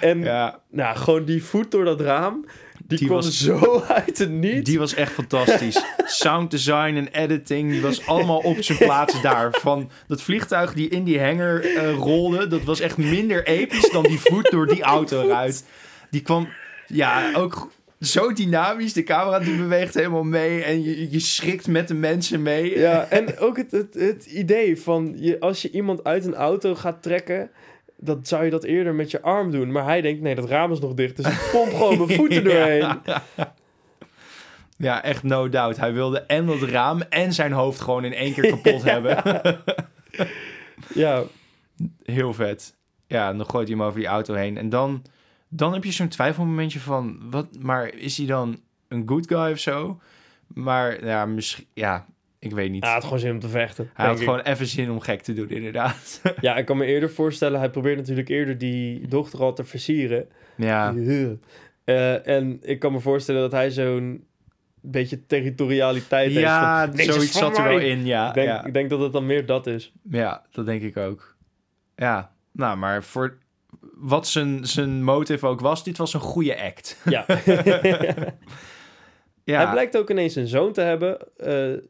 En ja, nou, gewoon die voet door dat raam. Die, Die kwam was- zo uit het niet. die was echt fantastisch. Sound design en editing, die was allemaal op zijn plaats daar. Van dat vliegtuig die in die hanger eh, rolde, dat was echt minder episch dan die voet door die auto eruit. Die kwam, ja, ook zo dynamisch. De camera die beweegt helemaal mee en je, je schrikt met de mensen mee. Ja, en ook het, het, het idee van je, als je iemand uit een auto gaat trekken, dan zou je dat eerder met je arm doen. Maar hij denkt, nee, dat raam is nog dicht, dus ik pomp gewoon mijn voeten doorheen. Ja, echt no doubt. Hij wilde en dat raam en zijn hoofd gewoon in één keer kapot hebben. Ja, Heel vet. Ja, dan gooit hij hem over die auto heen. En dan, dan heb je zo'n twijfelmomentje van... Wat, maar is hij dan een good guy of zo? Maar ja, misschien... Ja, ik weet niet. hij had gewoon zin om te vechten. hij had ik. gewoon even zin om gek te doen, inderdaad. Ja, ik kan me eerder voorstellen, hij probeert natuurlijk eerder die dochter al te versieren. ja, Eh, en ik kan me voorstellen dat hij zo'n beetje territorialiteit ja heeft. van, "Niks is zoiets zat er wel mij." in, ja. Ik denk, ja. ik denk dat het dan meer dat is. Ja, dat denk ik ook. Ja, nou, maar voor wat zijn, zijn motive ook was, dit was een goede act. Ja. Ja, Hij blijkt ook ineens een zoon te hebben. eh,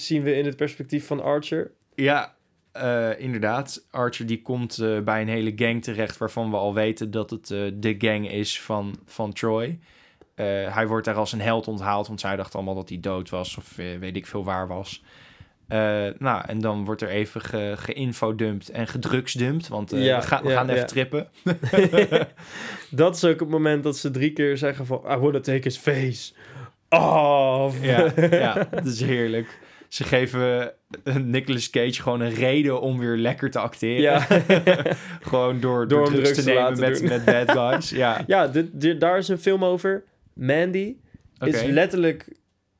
zien we in het perspectief van Archer. Ja, eh, inderdaad. Archer die komt eh, bij een hele gang terecht waarvan we al weten dat het eh, de gang is van, van Troy. Hij wordt daar als een held onthaald, want zij dacht allemaal dat hij dood was of weet ik veel waar was. Nou, en dan wordt er even ge, geïnfodumpt en gedrugsdumpt, want Ja, we, gaan we ja, gaan even ja. trippen. dat is ook het moment dat ze drie keer zeggen van... I wanna take his face off. Ja, ja, dat is heerlijk. Ze geven eh, Nicolas Cage gewoon een reden om weer lekker te acteren. Ja. gewoon door, Door door drugs drugs te nemen met, met bad guys. Ja, ja, dit, dit- daar is een film over. Mandy is letterlijk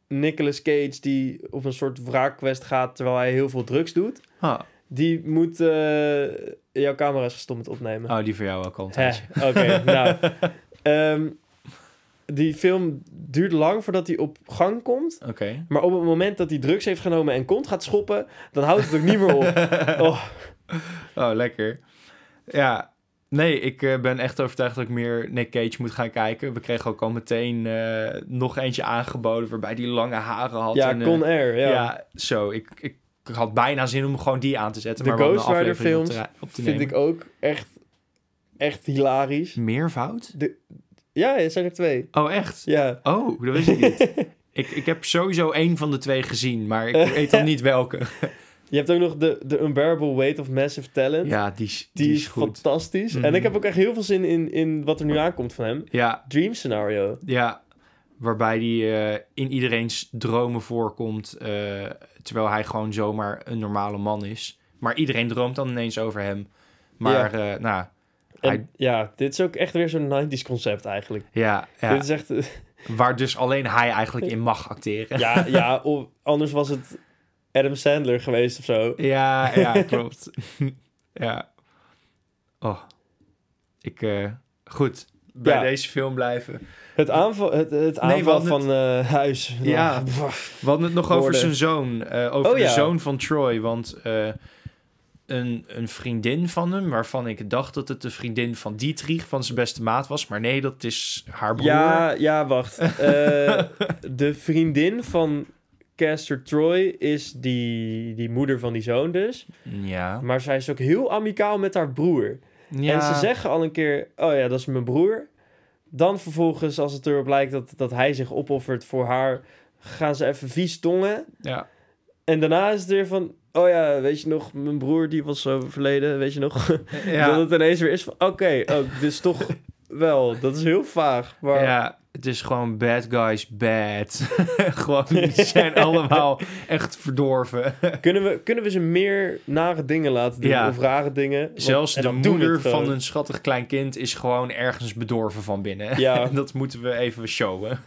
Nicolas Cage die op een soort wraakquest gaat terwijl hij heel veel drugs doet. Ah, Die moet... eh, jouw camera is gestopt met opnemen. oh, die voor jou ook al een Hè, tijdje. Oké, nou. Ehm, die film duurt lang voordat hij op gang komt. Oké. Maar op het moment dat hij drugs heeft genomen en kont gaat schoppen, dan houdt het ook niet meer op. Oh, Oh, lekker. Ja, nee, ik eh, ben echt overtuigd dat ik meer Nick Cage moet gaan kijken. We kregen ook al meteen eh, nog eentje aangeboden waarbij die lange haren had. ja, en, eh, Con Air. Ja. ja. zo. Ik, ik, ik had bijna zin om gewoon die aan te zetten. De maar Ghost Rider op films te, ra- op te Vind nemen. ik ook echt, echt hilarisch. Meervoud? Ja, het zijn er twee. Oh, echt? Ja. Oh, dat wist ik niet. ik, ik heb sowieso één van de twee gezien, maar ik weet dan niet welke. Je hebt ook nog de, de Unbearable Weight of Massive Talent. ja, die, is- Die, die is, goed. fantastisch. Mhm. En ik heb ook echt heel veel zin in, in wat er nu aankomt van hem. Ja, Dream Scenario. Ja, waarbij die eh, in iedereen's dromen voorkomt, eh, terwijl hij gewoon zomaar een normale man is. Maar iedereen droomt dan ineens over hem. Maar, eh, nou, En Hij- ja, dit is ook echt weer zo'n 90s concept eigenlijk. ja, ja Dit is echt... waar dus alleen hij eigenlijk in mag acteren. ja, ja of, anders was het Adam Sandler geweest of zo. ja, ja, klopt. ja. Oh, ik, eh, goed, bij Ja. deze film blijven. Het aanval, het, het aanval van eh, huis. Ja. Nou, We hadden het nog over zijn zoon. eh, over Oh, de ja. zoon van Troy. Want een, een vriendin van hem, waarvan ik dacht dat het de vriendin van Dietrich, van zijn beste maat was. Maar nee, dat is haar broer. Ja, ja, wacht. Eh, de vriendin van Caster Troy is die, die moeder van die zoon dus. Ja. Maar zij is ook heel amicaal met haar broer. ja. En ze zeggen al een keer, oh ja, dat is mijn broer. Dan vervolgens, als het erop lijkt dat, dat hij zich opoffert voor haar, gaan ze even vies tongen. Ja. En daarna is het weer van, oh ja, weet je nog, mijn broer die was zo verleden, weet je nog? dat Ja. het ineens weer is van, oké, oh, dit is toch wel, dat is heel vaag. Maar ja, het is gewoon bad guys bad. gewoon, ze zijn allemaal echt verdorven. kunnen, we, kunnen we ze meer nare dingen laten doen Ja. of rare dingen? Want- Zelfs de moeder gewoon. van een schattig klein kind is gewoon ergens bedorven van binnen. Ja. dat moeten we even showen.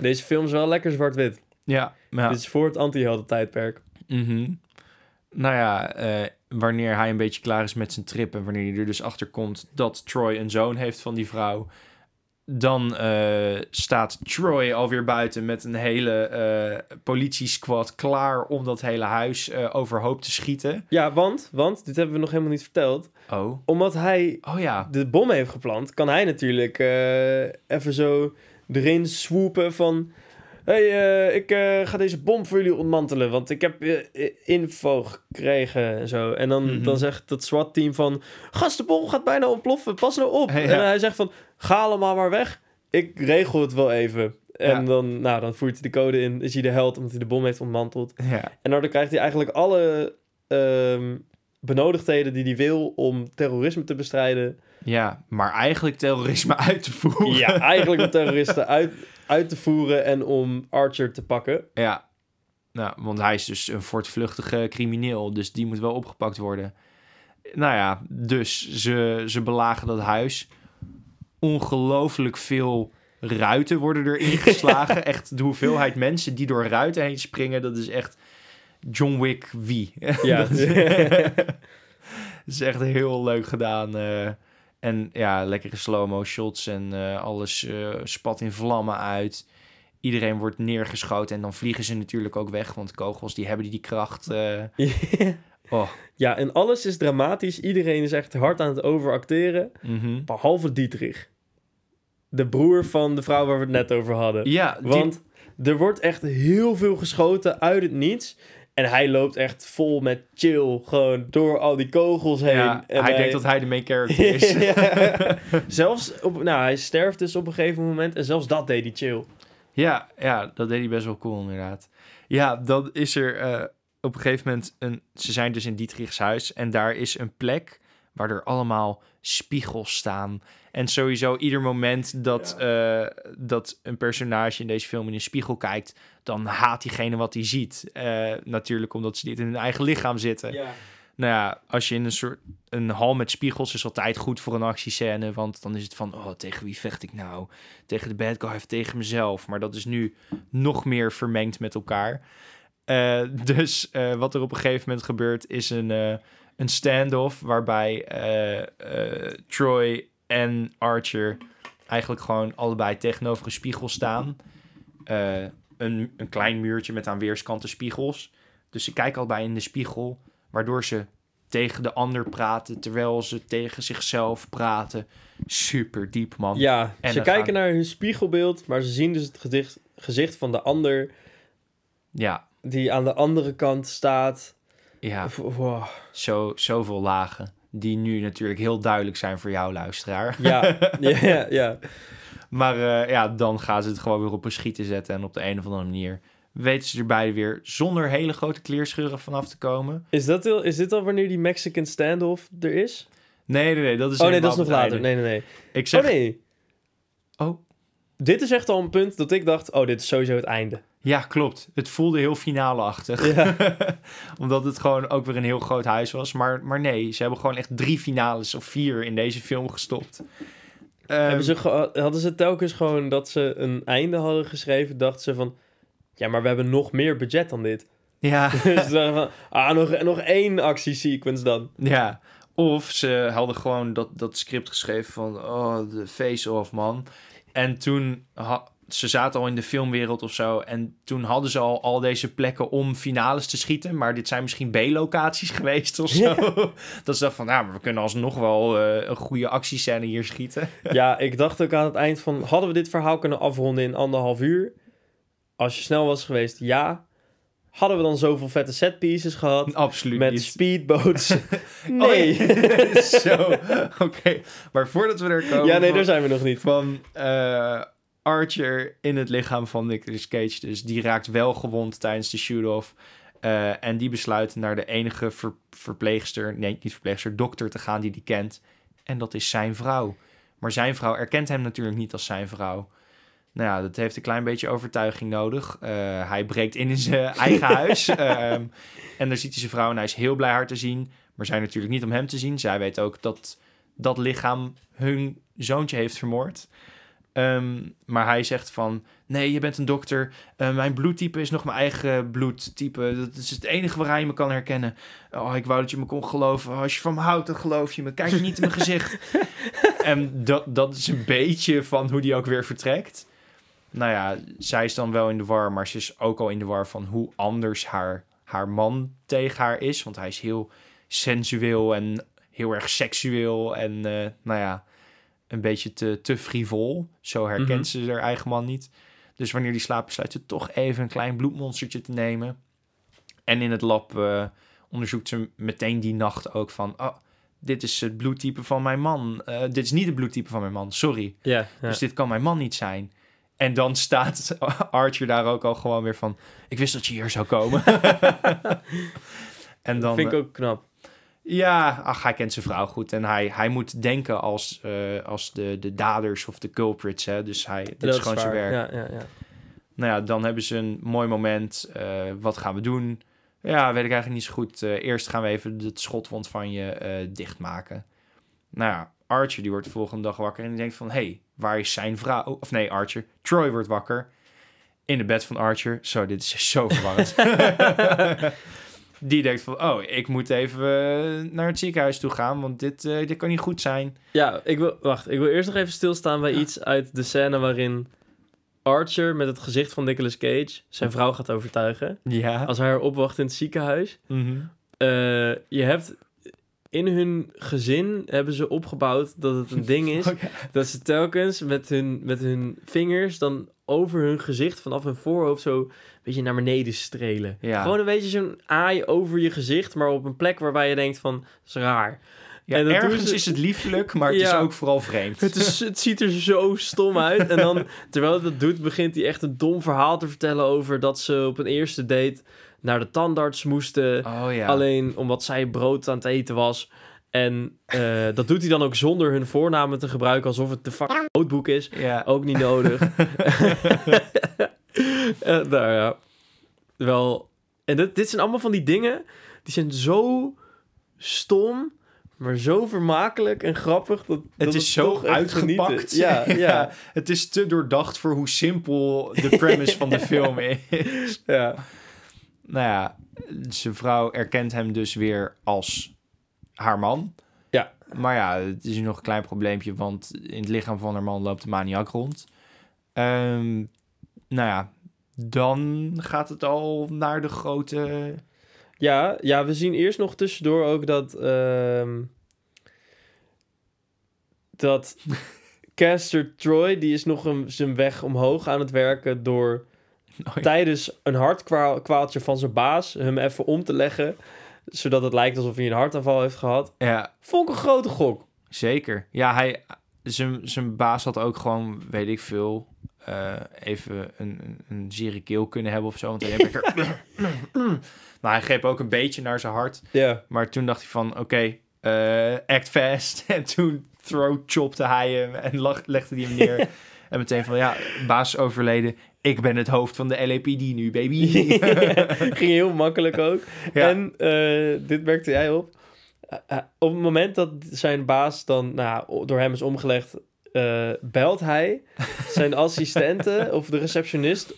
Deze film is wel lekker zwart-wit. ja, ja. Dit is voor het anti-helden tijdperk. Mhm. Nou ja, eh, wanneer hij een beetje klaar is met zijn trip en wanneer hij er dus achter komt dat Troy een zoon heeft van die vrouw, dan eh, staat Troy alweer buiten met een hele eh politiesquad klaar om dat hele huis overhoop te schieten. Ja, want, want, dit hebben we nog helemaal niet verteld. Oh. Omdat hij Oh ja. de bom heeft geplant, kan hij natuurlijk even zo erin swoepen van... hey, eh, ik eh, ga deze bom voor jullie ontmantelen, want ik heb eh, info gekregen en zo. En dan, Mhm. dan zegt het SWAT-team van... Gast, de bom gaat bijna ontploffen, pas nou op. Ja. En hij zegt van, ga allemaal maar weg. Ik regel het wel even. En Ja. dan, nou, dan voert hij de code in, is hij de held omdat hij de bom heeft ontmanteld. Ja. En daardoor krijgt hij eigenlijk alle ehm, benodigdheden die hij wil om terrorisme te bestrijden. ja, maar eigenlijk terrorisme uit te voeren. Ja, eigenlijk om terroristen uit, uit te voeren en om Archer te pakken. Ja. Nou, want hij is dus een voortvluchtige crimineel, dus die moet wel opgepakt worden. Nou ja, dus ze, ze belagen dat huis. Ongelooflijk veel ruiten worden erin geslagen. Echt de hoeveelheid mensen die door ruiten heen springen, dat is echt John Wick wie. Ja. dat, is, dat is echt heel leuk gedaan. eh. En ja, lekkere slow-mo shots en eh, alles eh, spat in vlammen uit. Iedereen wordt neergeschoten en dan vliegen ze natuurlijk ook weg, want kogels die hebben die kracht. eh. oh, ja, en alles is dramatisch. Iedereen is echt hard aan het overacteren. mhm. Behalve Dietrich. De broer van de vrouw waar we het net over hadden. Ja, Want er wordt echt heel veel geschoten uit het niets. En hij loopt echt vol met chill. Gewoon door al die kogels heen. ja, en hij denkt dat hij de main character is. Zelfs op, nou, hij sterft dus op een gegeven moment. En zelfs dat deed hij chill. Ja, ja, dat deed hij best wel cool inderdaad. Ja, dan is er eh, op een gegeven moment een... Ze zijn dus in Dietrichs huis en daar is een plek waar er allemaal spiegels staan. En sowieso ieder moment dat, eh, dat een personage in deze film in een spiegel kijkt... dan haat diegene wat hij ziet. Eh, natuurlijk omdat ze niet in hun eigen lichaam zitten. Ja. Nou ja, als je in een soort een hal met spiegels is altijd goed voor een actiescène, want dan is het van, oh, tegen wie vecht ik nou? Tegen de bad guy of tegen mezelf? Maar dat is nu nog meer vermengd met elkaar. Eh, dus wat er op een gegeven moment gebeurt is een, een standoff waarbij eh, eh, Troy en Archer eigenlijk gewoon allebei tegenover een spiegel staan. Eh, een, een klein muurtje met aan weerskanten spiegels. Dus ze kijken allebei in de spiegel, waardoor ze tegen de ander praten, terwijl ze tegen zichzelf praten. Super diep, man. Ja, En ze kijken gaan- naar hun spiegelbeeld, maar ze zien dus het gezicht, gezicht van de ander Ja, die aan de andere kant staat. Ja. Wow. Zo, zoveel lagen. Die nu natuurlijk heel duidelijk zijn voor jou, luisteraar. Ja, ja, ja. Maar eh, ja, dan gaan ze het gewoon weer op een schieten zetten. En op de een of andere manier weten ze er beide weer zonder hele grote kleerscheuren vanaf te komen. Is, dat al, is dit al wanneer die Mexican standoff er is? Nee, nee, nee. Dat is Oh nee, dat is nog later. Nee, nee, nee. Ik zeg, Oh nee. Oh. Dit is echt al een punt dat ik dacht, oh, dit is sowieso het einde. Ja, klopt. Het voelde heel finale-achtig. Ja. Omdat het gewoon ook weer een heel groot huis was. Maar, maar nee, ze hebben gewoon echt drie finales of vier in deze film gestopt. Ehm, Hebben ze ge- hadden ze telkens gewoon dat ze een einde hadden geschreven, dachten ze van, ja, maar we hebben nog meer budget dan dit. Ja, dus ze dachten van, ah, nog, nog één actiesequence dan. Ja, of ze hadden gewoon dat, dat script geschreven van... Oh, de face-off, man. En toen... Ha, ze zaten al in de filmwereld of zo. En toen hadden ze al al deze plekken om finales te schieten. Maar dit zijn misschien B-locaties geweest of zo. Dat ze dachten van... Nou, maar we kunnen alsnog wel eh, een goede actiescène hier schieten. Ja, ik dacht ook aan het eind van, hadden we dit verhaal kunnen afronden in anderhalf uur? Als je snel was geweest, ja. Hadden we dan zoveel vette setpieces gehad? Absoluut Met niet. speedboats? Oh, nee. ja. zo, oké. Maar voordat we er komen... ja, nee, daar zijn we nog niet. van eh, Archer in het lichaam van Nicolas Cage. Dus die raakt wel gewond tijdens de shoot-off. Eh, en die besluit naar de enige ver- verpleegster, nee, niet verpleegster, dokter te gaan die die kent. En dat is zijn vrouw. Maar zijn vrouw erkent hem natuurlijk niet als zijn vrouw. Nou ja, dat heeft een klein beetje overtuiging nodig. Eh, hij breekt in in zijn eigen huis. Ehm, en daar ziet hij zijn vrouw en hij is heel blij haar te zien. Maar zij natuurlijk niet om hem te zien. Zij weet ook dat dat lichaam hun zoontje heeft vermoord. Ehm, maar hij zegt van... Nee, je bent een dokter. Eh, mijn bloedtype is nog mijn eigen bloedtype. Dat is het enige waaraan je me kan herkennen. Oh, ik wou dat je me kon geloven. Als je van me houdt, dan geloof je me. Kijk niet in mijn gezicht. en dat, dat is een beetje van hoe die ook weer vertrekt. Nou ja, zij is dan wel in de war. Maar ze is ook al in de war van hoe anders haar, haar man tegen haar is. Want hij is heel sensueel en heel erg seksueel. En eh, nou ja, een beetje te, te frivol. Zo herkent Mhm. ze haar eigen man niet. Dus wanneer die slaapt, besluit ze toch even een klein bloedmonstertje te nemen. En in het lab eh, onderzoekt ze meteen die nacht ook van... Oh, dit is het bloedtype van mijn man. Eh, dit is niet het bloedtype van mijn man, sorry. Ja. Dus dit kan mijn man niet zijn. En dan staat Archer daar ook al gewoon weer van... Ik wist dat je hier zou komen. en dan... vind ik ook knap. Ja, ach, hij kent zijn vrouw goed. En hij, hij moet denken als, eh, als de, de daders of de culprits. Hè? Dus hij, dit is gewoon zijn werk. Ja, ja, ja. Nou ja, dan hebben ze een mooi moment. Eh, wat gaan we doen? Ja, weet ik eigenlijk niet zo goed. Eh, eerst gaan we even het schotwond van je dichtmaken. Nou ja, Archer die wordt de volgende dag wakker en die denkt van... Hé, hey, waar is zijn vrouw? Of nee, Archer. Troy wordt wakker. In het bed van Archer. Zo, dit is zo verwarrend. die denkt van... Oh, ik moet even eh, naar het ziekenhuis toe gaan. Want dit, eh, dit kan niet goed zijn. Ja, ik wil, wacht, ik wil eerst nog even stilstaan bij iets uit de scène waarin Archer met het gezicht van Nicolas Cage zijn vrouw gaat overtuigen. Ja. Als hij haar opwacht in het ziekenhuis. Mhm. Eh, je hebt in hun gezin hebben ze opgebouwd dat het een ding is dat ze telkens met hun, met hun vingers dan over hun gezicht vanaf hun voorhoofd zo beetje naar beneden strelen. Ja. Gewoon een beetje zo'n aai over je gezicht, maar op een plek waarbij je denkt van, dat is raar. Ja, En ergens ze- is het liefelijk, maar het is ook vooral vreemd. Het, is, het ziet er zo stom uit. En dan, terwijl hij dat doet, begint hij echt een dom verhaal te vertellen over dat ze op een eerste date naar de tandarts moesten. Oh ja. Alleen omdat zij brood aan het eten was. En eh, dat doet hij dan ook zonder hun voornamen te gebruiken, alsof het de fucking notebook is. Ja. Ook niet nodig. Eh, nou ja. Wel. En dit, dit zijn allemaal van die dingen. Die zijn zo stom. Maar zo vermakelijk en grappig. Dat, Het is zo uitgepakt. Ja, ja, Het is te doordacht voor hoe simpel de premise van de film is. ja. Nou ja, zijn vrouw erkent hem dus weer als haar man. Ja. Maar ja, het is nog een klein probleempje, want in het lichaam van haar man loopt de maniak rond. Ehm, nou ja, dan gaat het al naar de grote... Ja, ja, we zien eerst nog tussendoor ook dat... ehm, dat Caster Troy, die is nog een, zijn weg omhoog aan het werken door Oh ja. tijdens een hartkwaaltje van zijn baas hem even om te leggen, zodat het lijkt alsof hij een hartaanval heeft gehad. Ja, Vond ik een grote gok. zeker. Ja, hij, zijn, zijn baas had ook gewoon, weet ik veel, eh, even een, een, een zere keel kunnen hebben of zo. Want hij heeft lekker... maar hij greep ook een beetje naar zijn hart. Ja. Maar toen dacht hij van, oké, eh, act fast. En toen throat chopte hij hem en lag, legde hij hem neer. en meteen van, ja, baas overleden. Ik ben het hoofd van de LAPD nu, baby. Ging heel makkelijk ook. Ja. En eh, dit merkte jij op. Op het moment dat zijn baas dan nou, door hem is omgelegd, eh, belt hij zijn assistente of de receptionist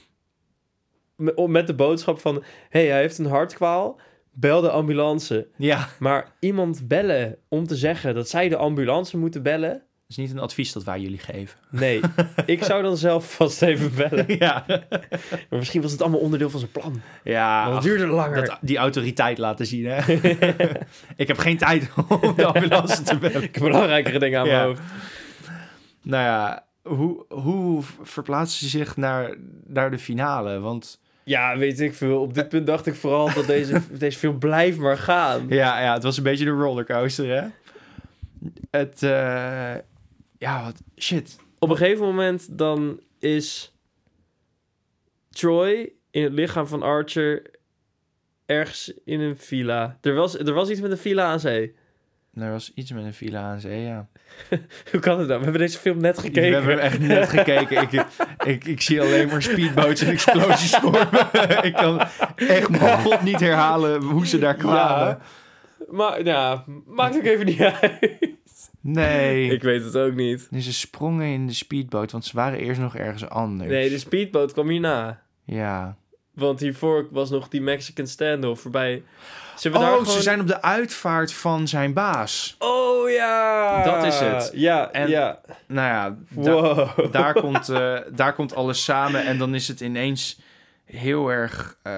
met de boodschap van: hey, hij heeft een hartkwaal. Bel de ambulance. ja, Maar iemand bellen om te zeggen dat zij de ambulance moeten bellen. dat is niet een advies dat wij jullie geven. Nee, ik zou dan zelf vast even bellen. ja, Maar misschien was het allemaal onderdeel van zijn plan. ja Want het duurde langer. dat, die autoriteit laten zien, hè. ik heb geen tijd om de ambulance te bellen. Ik heb belangrijkere dingen aan Ja. mijn hoofd. Nou ja, hoe, hoe verplaatst ze zich naar, naar de finale? Want Ja, weet ik veel. Op dit punt dacht ik vooral dat deze, deze film blijft maar gaan. ja, ja, het was een beetje de rollercoaster, hè? Het, eh, ja, wat, shit. Op een gegeven moment dan is Troy in het lichaam van Archer ergens in een villa. Er was, er was iets met een villa aan zee. Er was iets met een villa aan zee, ja. Hoe kan het nou? We hebben deze film net gekeken. We hebben echt net gekeken. Ik, ik, ik zie alleen maar speedboats en explosies voor me. ik kan echt mijn god niet herhalen hoe ze daar kwamen. Ja. Maar ja, maakt ook even niet uit. Nee. Ik weet het ook niet. Dus ze sprongen in de speedboot, want ze waren eerst nog ergens anders. Nee, de speedboot kwam hierna. Ja. Want hiervoor was nog die Mexican standoff voorbij. Zullen we Oh, daar ze gewoon... zijn op de uitvaart van zijn baas. Oh ja! Dat is het. Ja, En- ja. Nou ja, da- Wow. daar, komt, eh, daar komt alles samen. En dan is het ineens heel erg eh,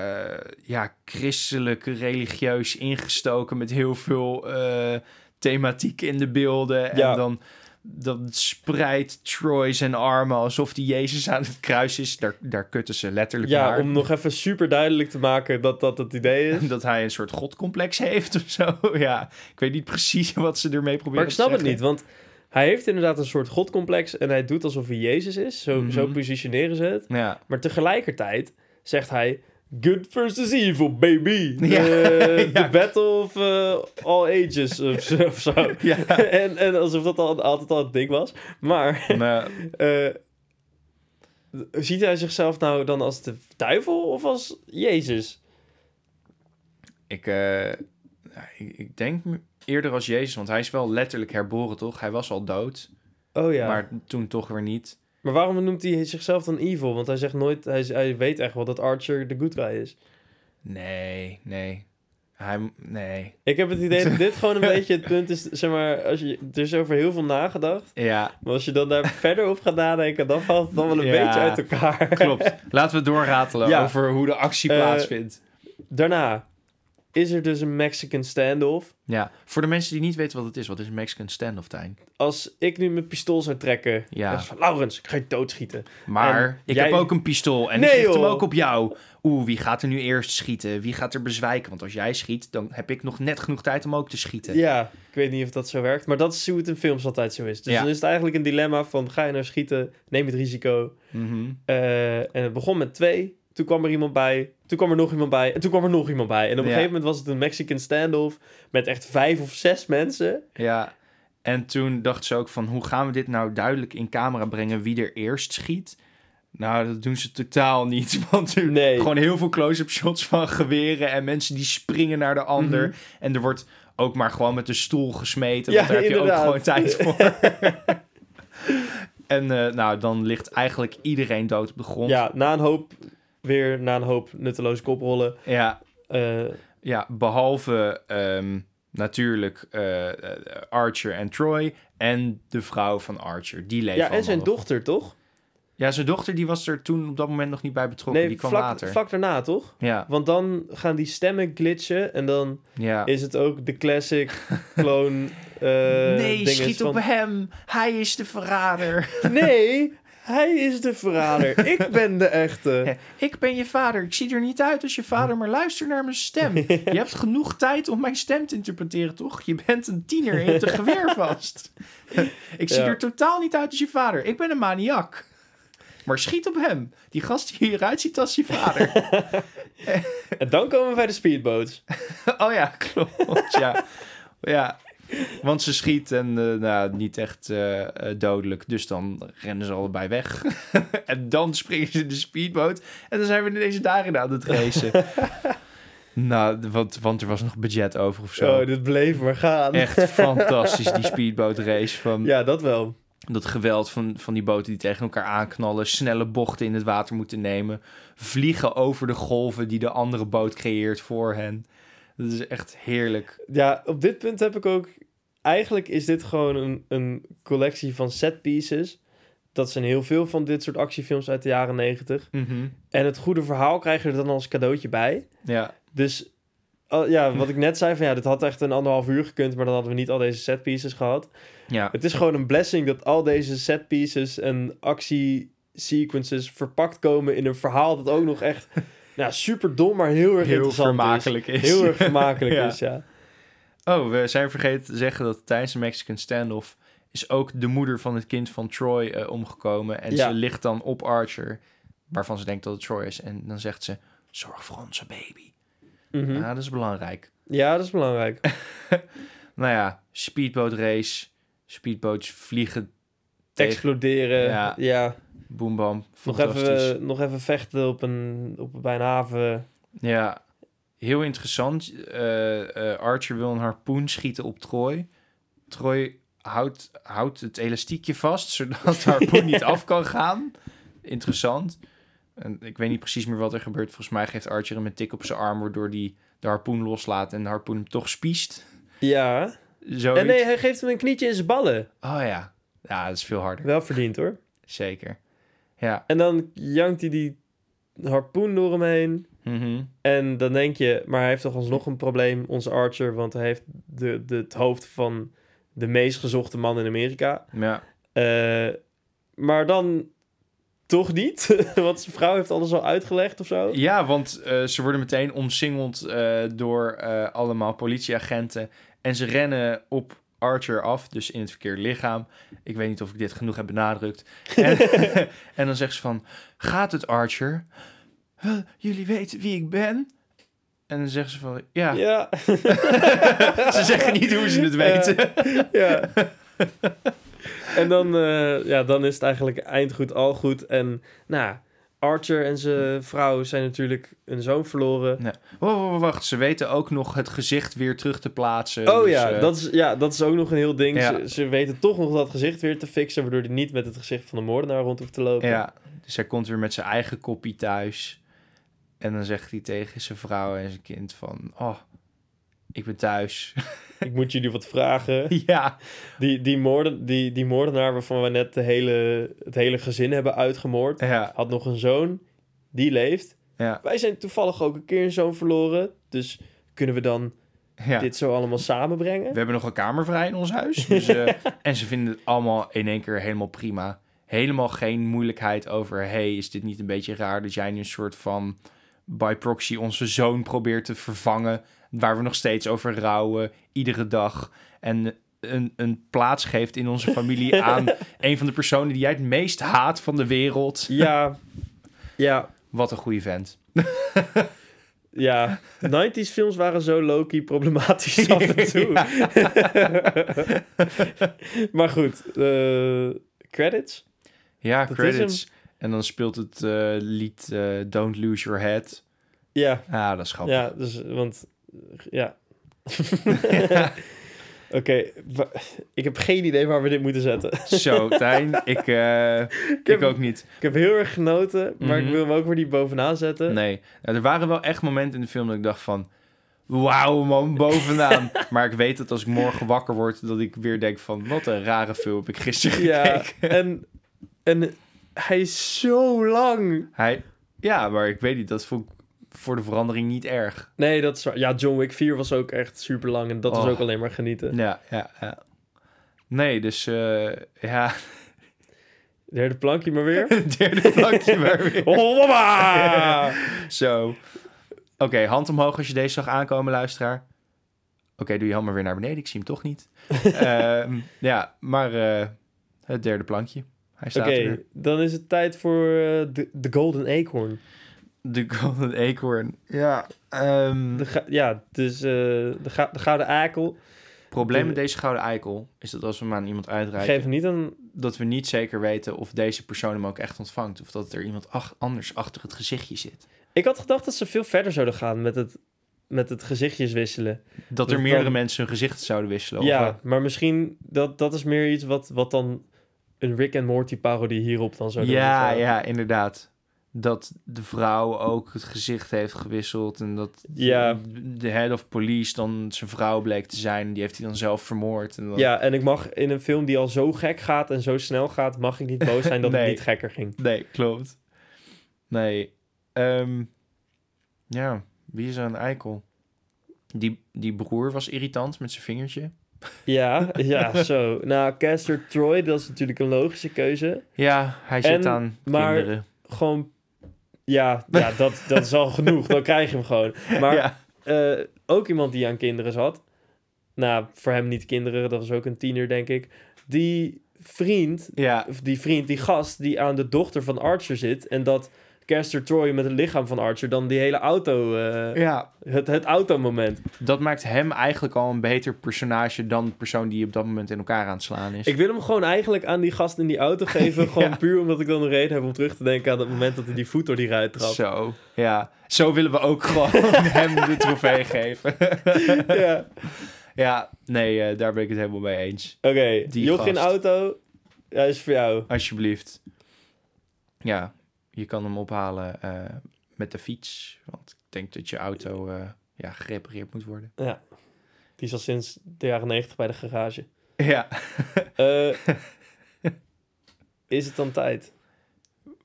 ja, christelijk, religieus ingestoken... met heel veel eh, thematiek in de beelden. Ja. En dan, dan spreidt Troy zijn armen alsof die Jezus aan het kruis is. Daar, daar kutten ze letterlijk Ja, naar. om nog even super duidelijk te maken dat dat het idee is. Dat hij een soort godcomplex heeft of zo. Ja, ik weet niet precies wat ze ermee proberen Maar ik te snap het niet, want hij heeft inderdaad een soort godcomplex en hij doet alsof hij Jezus is. Zo, Mhm. zo positioneren ze het. Ja, Maar tegelijkertijd zegt hij... Good versus evil, baby. Ja, ja. the battle of uh, all ages of zo. Of zo. ja. en, en alsof dat al, altijd al het ding was. Maar eh, ziet hij zichzelf nou dan als de duivel of als Jezus? ik, eh, ja, ik, ik denk eerder als Jezus, want hij is wel letterlijk herboren, toch? Hij was al dood, Oh ja. Maar toen toch weer niet. Waarom noemt hij zichzelf dan evil? Want hij zegt nooit... Hij, hij weet echt wel dat Archer de good guy is. Nee, nee. Hij, nee. Ik heb het idee dat dit gewoon een beetje het punt is... Zeg maar, als je, er is over heel veel nagedacht. Ja, Maar als je dan daar verder op gaat nadenken... dan valt het dan wel een Ja, beetje uit elkaar. klopt. Laten we doorratelen Ja. over hoe de actie Eh, plaatsvindt. Daarna is er dus een Mexican standoff. Ja, voor de mensen die niet weten wat het is, wat is een Mexican standoff, Tijn? Als ik nu mijn pistool zou trekken... Ja. van, Laurens, ik ga je doodschieten. Maar En ik jij- heb ook een pistool en Nee, ik richt hem ook op jou. Oeh, wie gaat er nu eerst schieten? Wie gaat er bezwijken? Want als jij schiet, dan heb ik nog net genoeg tijd om ook te schieten. Ja, ik weet niet of dat zo werkt. Maar dat is hoe het in films altijd zo is. Dus Ja. dan is het eigenlijk een dilemma van... ga je nou schieten, neem het risico. Mhm. Eh, en het begon met twee. Toen kwam er iemand bij. Toen kwam er nog iemand bij. En toen kwam er nog iemand bij. En op een Ja. gegeven moment was het een Mexican standoff... met echt vijf of zes mensen. Ja, en toen dacht ze ook van... hoe gaan we dit nou duidelijk in camera brengen wie er eerst schiet? Nou, dat doen ze totaal niet. Want er Nee. gewoon heel veel close-up shots van geweren... en mensen die springen naar de ander. Mhm. En er wordt ook maar gewoon met de stoel gesmeten. Ja, want daar heb je ook inderdaad. gewoon tijd voor. en eh, nou, dan ligt eigenlijk iedereen dood op de grond. Ja, na een hoop... weer na een hoop nutteloze koprollen... ja eh, Ja, behalve ehm, natuurlijk eh, eh, Archer en Troy en de vrouw van Archer. Die leven Ja, en zijn nog. dochter, toch? Ja, zijn dochter die was er toen op dat moment nog niet bij betrokken. Nee, die kwam vlak, later. vlak daarna, toch? Ja, Want dan gaan die stemmen glitchen en dan ja. is het ook de classic clone nee, schiet van... op hem. Hij is de verrader. Nee, hij is de verrader. Ik ben de echte. Ik ben je vader. Ik zie er niet uit als je vader, maar luister naar mijn stem. Je hebt genoeg tijd om mijn stem te interpreteren, toch? Je bent een tiener en je hebt een geweer vast. Ik zie Ja. er totaal niet uit als je vader. Ik ben een maniak. Maar schiet op hem. Die gast die hieruit ziet als je vader. En dan komen we bij de speedboats. oh ja, klopt. Ja. ja. Want ze schiet en eh, nou, niet echt eh, eh, dodelijk. Dus dan rennen ze allebei weg. en dan springen ze in de speedboot. En dan zijn we ineens daarin aan het racen. nou, want, want er was nog budget over of zo. Oh, dit bleef maar gaan. Echt fantastisch, die speedboot race. Van Ja, dat wel. dat geweld van, van die boten die tegen elkaar aanknallen. Snelle bochten in het water moeten nemen. Vliegen over de golven die de andere boot creëert voor hen. Dat is echt heerlijk. Ja, op dit punt heb ik ook... Eigenlijk is dit gewoon een, een collectie van set pieces. Dat zijn heel veel van dit soort actiefilms uit de jaren negentig. Mhm. En het goede verhaal krijg je er dan als cadeautje bij. Ja, Dus ja, wat ik net zei, van ja, dit had echt een anderhalf uur gekund, maar dan hadden we niet al deze set pieces gehad. ja. Het is gewoon een blessing dat al deze set pieces en actiesequences verpakt komen in een verhaal dat ook nog echt ja, super dom, maar heel erg heel interessant vermakelijk is. is. Heel erg vermakelijk Ja. is, ja. Oh, we zijn vergeten te zeggen dat tijdens de Mexican standoff is ook de moeder van het kind van Troy eh, omgekomen. En Ja. ze ligt dan op Archer, waarvan ze denkt dat het Troy is. En dan zegt ze, zorg voor onze baby. Mhm. Ja, dat is belangrijk. Ja, dat is belangrijk. Nou ja, speedboot race. Speedboats vliegen tegen... Exploderen, Ja. ja. Boom, bam. Nog even, nog even vechten op een, op, bij een haven. Ja, heel interessant. Eh, Archer wil een harpoen schieten op Troy. Troy houdt, houdt het elastiekje vast, zodat de harpoen niet af kan gaan. Interessant. En ik weet niet precies meer wat er gebeurt. Volgens mij geeft Archer hem een tik op zijn arm, waardoor hij de harpoen loslaat en de harpoen hem toch spiest. Ja. Zoiets. En nee, hij geeft hem een knietje in zijn ballen. Oh ja. Ja, dat is veel harder. Wel verdiend hoor. Zeker. Ja. En dan jankt hij die harpoen door hem heen. Mhm. En dan denk je, maar hij heeft toch alsnog een probleem, onze Archer, want hij heeft de, de, het hoofd van de meest gezochte man in Amerika. Ja. Eh, maar dan toch niet, want zijn vrouw heeft alles al uitgelegd of zo. Ja, want eh, ze worden meteen omsingeld eh, door allemaal politieagenten. En ze rennen op Archer af, dus in het verkeerde lichaam. Ik weet niet of ik dit genoeg heb benadrukt. En, en dan zegt ze van, gaat het Archer? "Wel, jullie weten wie ik ben? En dan zeggen ze van, ja. Ja, ze zeggen niet hoe ze het weten. ja. en dan, eh, ja, dan is het eigenlijk eind goed, al goed. En nou, Archer en zijn vrouw zijn natuurlijk een zoon verloren. Ja. Oh, wacht, ze weten ook nog het gezicht weer terug te plaatsen. Oh Dus, ja, eh, dat is, ja, dat is ook nog een heel ding. Ja. Ze, ze weten toch nog dat gezicht weer te fixen, waardoor hij niet met het gezicht van de moordenaar rond hoeft te lopen. Ja, dus hij komt weer met zijn eigen koppie thuis. En dan zegt hij tegen zijn vrouw en zijn kind van... Oh, ik ben thuis. Ik moet jullie wat vragen. ja, Die, die, moorden, die, die moordenaar waarvan we net de hele, het hele gezin hebben uitgemoord, ja, had nog een zoon, die leeft. ja, Wij zijn toevallig ook een keer een zoon verloren, dus kunnen we dan ja. dit zo allemaal samenbrengen? We hebben nog een kamer vrij in ons huis. Dus, eh, en ze vinden het allemaal in één keer helemaal prima. Helemaal geen moeilijkheid over... hey, is dit niet een beetje raar dat jij nu een soort van... by proxy onze zoon probeert te vervangen... waar we nog steeds over rouwen, iedere dag... en een, een plaats geeft in onze familie aan... een van de personen die jij het meest haat van de wereld. Ja, ja, Wat een goede vent. ja. 90s films waren zo low-key problematisch af en toe. maar goed, eh, credits? Ja, Dat credits. En dan speelt het eh, lied eh, Don't Lose Your Head. Ja, Ah, dat is grappig. ja, dus, want, ja. Oké, ik heb geen idee waar we dit moeten zetten. Zo, Tijn, ik, eh, ik, heb- ook niet. Ik heb heel erg genoten, maar Mhm. ik wil hem ook weer niet bovenaan zetten. Nee, nou, er waren wel echt momenten in de film dat ik dacht van... wauw man, bovenaan. maar ik weet dat als ik morgen wakker word, dat ik weer denk van, wat een rare film heb ik gisteren Ja, gekeken. en, en hij is zo lang. Hij, ja, maar ik weet niet, dat vond ik voor de verandering niet erg. Nee, dat is waar. Ja, John Wick 4 was ook echt super lang en dat was Oh. ook alleen maar genieten. Ja, ja, ja. Nee, dus eh, ja, Derde plankje maar weer. derde plankje maar weer. Oh, mama! Zo. Oké, hand omhoog als je deze zag aankomen, luisteraar. Oké, doe je hand maar weer naar beneden. Ik zie hem toch niet. Ehm, ja, maar eh, het derde plankje. Hij staat Oké, dan is het tijd voor eh, de, de Golden Acorn. De Golden Acorn. Ja. ehm, De ja, dus eh, de, de Gouden Akel. probleem de- met deze gouden eikel is dat als we hem aan iemand uitreiken, Geef hem niet een... dat we niet zeker weten of deze persoon hem ook echt ontvangt. Of dat er iemand ach- anders achter het gezichtje zit. Ik had gedacht dat ze veel verder zouden gaan met het, met het gezichtjes wisselen. Dat er Dat meerdere dan- mensen hun gezicht zouden wisselen. of, ja, maar misschien dat, dat is meer iets wat, wat dan een Rick and Morty parodie hierop dan zou doen. Ja, ja, inderdaad. Dat de vrouw ook het gezicht heeft gewisseld. En dat Ja. de head of police dan zijn vrouw bleek te zijn. Die heeft hij dan zelf vermoord. En dan... Ja, en ik mag in een film die al zo gek gaat en zo snel gaat, mag ik niet boos zijn dat Nee. het niet gekker ging. Nee, klopt. Nee. ehm, ja, wie is er een eikel? Die, die broer was irritant met zijn vingertje. Ja, ja, zo. Nou, Caster Troy, dat is natuurlijk een logische keuze. Ja, hij zit En- aan maar- kinderen. Gewoon, ja, ja dat, dat is al genoeg. Dan krijg je hem gewoon. Maar ja. eh, ook iemand die aan kinderen zat. Nou, voor hem niet kinderen, dat was ook een tiener, denk ik. Die vriend, ja, die vriend, die gast die aan de dochter van Archer zit. En dat Caster Troy met het lichaam van Archer dan die hele auto, eh, ja, het, het automoment. dat maakt hem eigenlijk al een beter personage dan de persoon die op dat moment in elkaar aan het slaan is. Ik wil hem gewoon eigenlijk aan die gast in die auto geven. Gewoon puur omdat ik dan een reden heb om terug te denken aan het moment dat hij die voet door die ruit trap. Zo, ja. Zo willen we ook gewoon hem de trofee geven. ja. ja, nee, eh, daar ben ik het helemaal mee eens. Oké, joch in auto. Ja, is voor jou. Alsjeblieft. Ja, je kan hem ophalen eh, met de fiets. Want ik denk dat je auto eh, ja, gerepareerd moet worden. Ja. Die is al sinds de jaren negentig bij de garage. Ja, Eh, is het dan tijd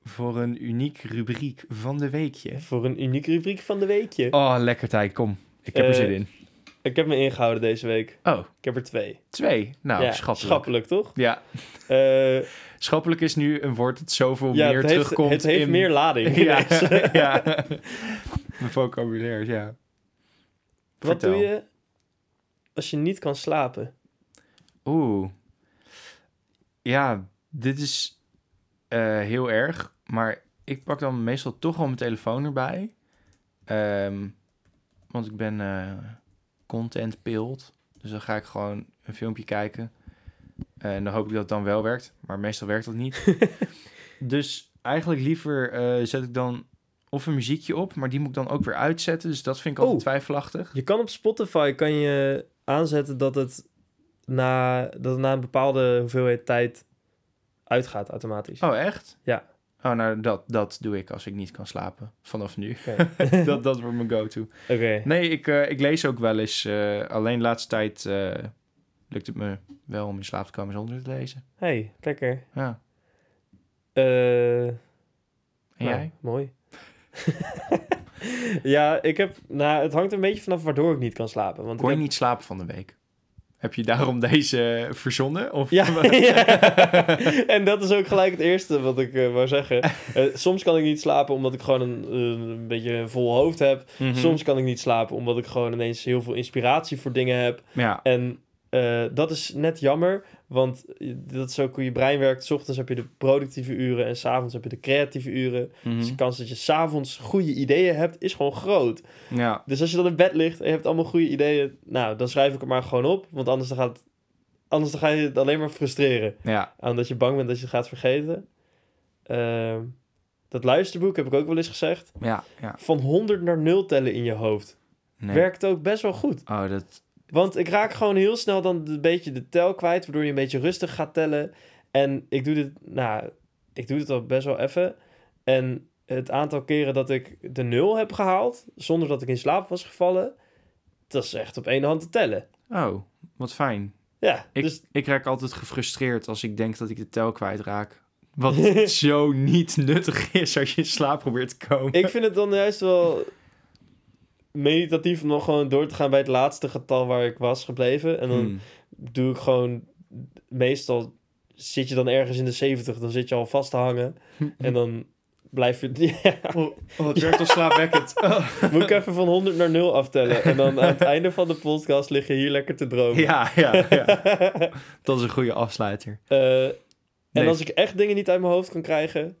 voor een uniek rubriek van de weekje. voor een unieke rubriek van de weekje? Oh, lekker tijd, kom. Ik heb er zin in. Ik heb me ingehouden deze week. Oh, Ik heb er twee. twee. Nou, ja, schappelijk. schappelijk, toch? Ja, Eh, schappelijk is nu een woord dat zoveel ja, meer het heeft, terugkomt het heeft in... meer lading. Ja, ja. Mijn vocabulaire, ja. Wat Vertel. doe je als je niet kan slapen? Oeh. Ja, dit is eh, heel erg. Maar ik pak dan meestal toch wel mijn telefoon erbij. Ehm, want ik ben eh content pilled. Dus dan ga ik gewoon een filmpje kijken. En dan hoop ik dat het dan wel werkt. Maar meestal werkt dat niet. dus eigenlijk liever eh, zet ik dan of een muziekje op. Maar die moet ik dan ook weer uitzetten. Dus dat vind ik altijd Oh. twijfelachtig. Je kan op Spotify kan je aanzetten dat het na, dat het na een bepaalde hoeveelheid tijd uitgaat automatisch. Oh, echt? Ja. Oh, nou, dat, dat doe ik als ik niet kan slapen. Vanaf nu. Dat, dat wordt mijn go-to. Oké. Nee, ik, eh, ik lees ook wel eens. eh, alleen de laatste tijd eh, lukt het me wel om in slaap te komen zonder te lezen. Hey, lekker. Ja. Eh, En nou, jij? Mooi. ja, ik heb... Nou, het hangt een beetje vanaf waardoor ik niet kan slapen. Want Kon ik je niet slapen van de week? Heb je daarom deze verzonnen? Of Ja, ja. en dat is ook gelijk het eerste wat ik eh, wou zeggen. Eh, soms kan ik niet slapen omdat ik gewoon een, een beetje een vol hoofd heb. Mhm. Soms kan ik niet slapen omdat ik gewoon ineens heel veel inspiratie voor dingen heb. Ja. En eh, dat is net jammer, want dat is ook hoe je brein werkt. 's ochtends heb je de productieve uren en s'avonds heb je de creatieve uren. Mhm. Dus de kans dat je s'avonds goede ideeën hebt, is gewoon groot. ja. Dus als je dan in bed ligt en je hebt allemaal goede ideeën, nou, dan schrijf ik het maar gewoon op. Want anders dan gaat het, anders dan ga je het alleen maar frustreren. Ja. Omdat je bang bent dat je het gaat vergeten. Ehm, dat luisterboek heb ik ook wel eens gezegd. Ja. ja. Van 100 naar 0 tellen in je hoofd. Nee. Werkt ook best wel goed. Oh, dat... Want ik raak gewoon heel snel dan een beetje de tel kwijt, waardoor je een beetje rustig gaat tellen. En ik doe dit, nou, ik doe dit al best wel even. En het aantal keren dat ik de nul heb gehaald, zonder dat ik in slaap was gevallen, Dat is echt op één hand te tellen. Oh, wat fijn. Ja, Ik, dus ik raak altijd gefrustreerd als ik denk dat ik de tel kwijtraak. Wat zo niet nuttig is als je in slaap probeert te komen. ik vind het dan juist wel meditatief om nog gewoon door te gaan bij het laatste getal waar ik was gebleven. En dan Hmm. doe ik gewoon, meestal zit je dan ergens in de 70, dan zit je al vast te hangen. En dan blijf je, ja, Oh, oh, het werkt al slaapwekkend. Oh. moet ik even van 100 naar 0 aftellen. En dan aan het einde van de podcast lig je hier lekker te dromen. Ja, ja, ja. Dat is een goede afsluiter. Eh, en als ik echt dingen niet uit mijn hoofd kan krijgen,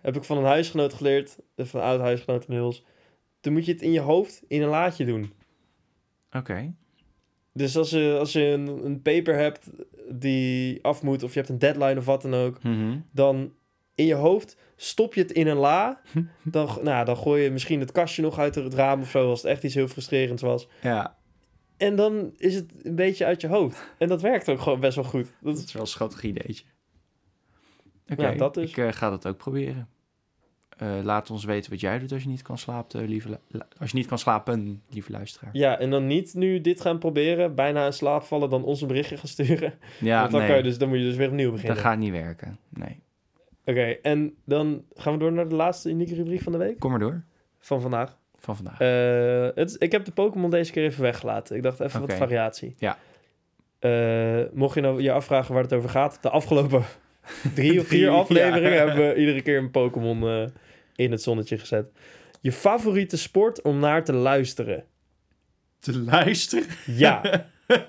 heb ik van een huisgenoot geleerd, van een oud huisgenoot inmiddels, dan moet je het in je hoofd in een laadje doen. Oké. Dus als je, als je een, een paper hebt die af moet, of je hebt een deadline of wat dan ook, Mhm. dan in je hoofd stop je het in een la. Dan, nou, dan gooi je misschien het kastje nog uit het raam of zo, als het echt iets heel frustrerends was. Ja, En dan is het een beetje uit je hoofd. En dat werkt ook gewoon best wel goed. Dat dat is, wel een schattig ideetje. Oké, dat dus. ik eh, ga dat ook proberen. Eh, laat ons weten wat jij doet als je niet kan slapen, eh, lieve als je niet kan slapen, lieve luisteraar. ja, en dan niet nu dit gaan proberen, bijna in slaap vallen, dan ons een berichtje gaan sturen. Ja, Want dan, nee, kan je dus, dan moet je dus weer opnieuw dat beginnen. gaat niet werken. Nee, Oké, en dan gaan we door naar de laatste unieke rubriek van de week. kom maar door Van vandaag. van vandaag. Eh, het, ik heb de Pokémon deze keer even weggelaten. Ik dacht even wat variatie. Ja. Mocht je nou je afvragen waar het over gaat, de afgelopen drie of vier afleveringen ja. hebben we iedere keer een Pokémon in het zonnetje gezet. Je favoriete sport om naar te luisteren? Te luisteren? Ja.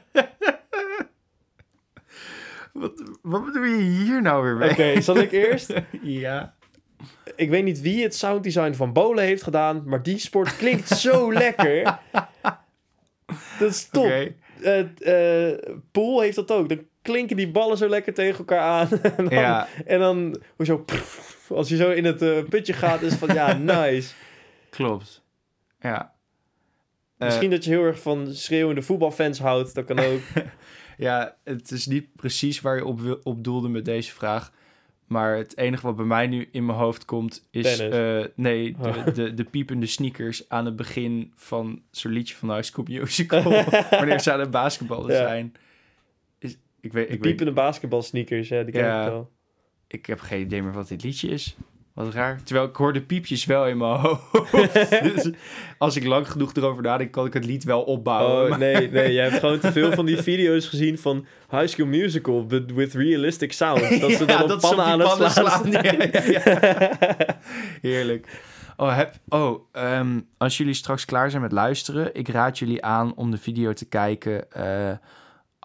Wat, wat bedoel je hier nou weer mee? Oké, zal ik eerst? Ja. Ik weet niet wie het sounddesign van Bolen heeft gedaan, maar die sport klinkt zo lekker. Dat is top. Oké. Eh, eh, Pool heeft dat ook. Dan klinken die ballen zo lekker tegen elkaar aan. en, dan, Ja, en dan hoezo, als je zo in het eh, putje gaat, is van ja, nice. klopt. Ja. Eh, Misschien dat je heel erg van schreeuwende voetbalfans houdt, dat kan ook. Ja, het is niet precies waar je op, op doelde met deze vraag. Maar het enige wat bij mij nu in mijn hoofd komt is... Eh, nee, de, de, de piepende sneakers aan het begin van zo'n liedje van High School Musical. wanneer ze aan het basketballen Ja. zijn. Is, ik, weet, De ik, weet, piepende basketbalsneakers, ja, die ken Ja. ik wel. Ik heb geen idee meer wat dit liedje is. Wat raar. Terwijl ik hoor de piepjes wel in mijn hoofd. dus als ik lang genoeg erover nadenk, kan ik het lied wel opbouwen. Oh, Maar- nee, nee, je hebt gewoon te veel van die video's gezien van High School Musical, but with realistic sound. Dat ze dan Ja, op pannen aan het pannen slaan. slaan. Ja, ja, ja. Heerlijk. Oh, heb, oh ehm, als jullie straks klaar zijn met luisteren, ik raad jullie aan om de video te kijken. eh,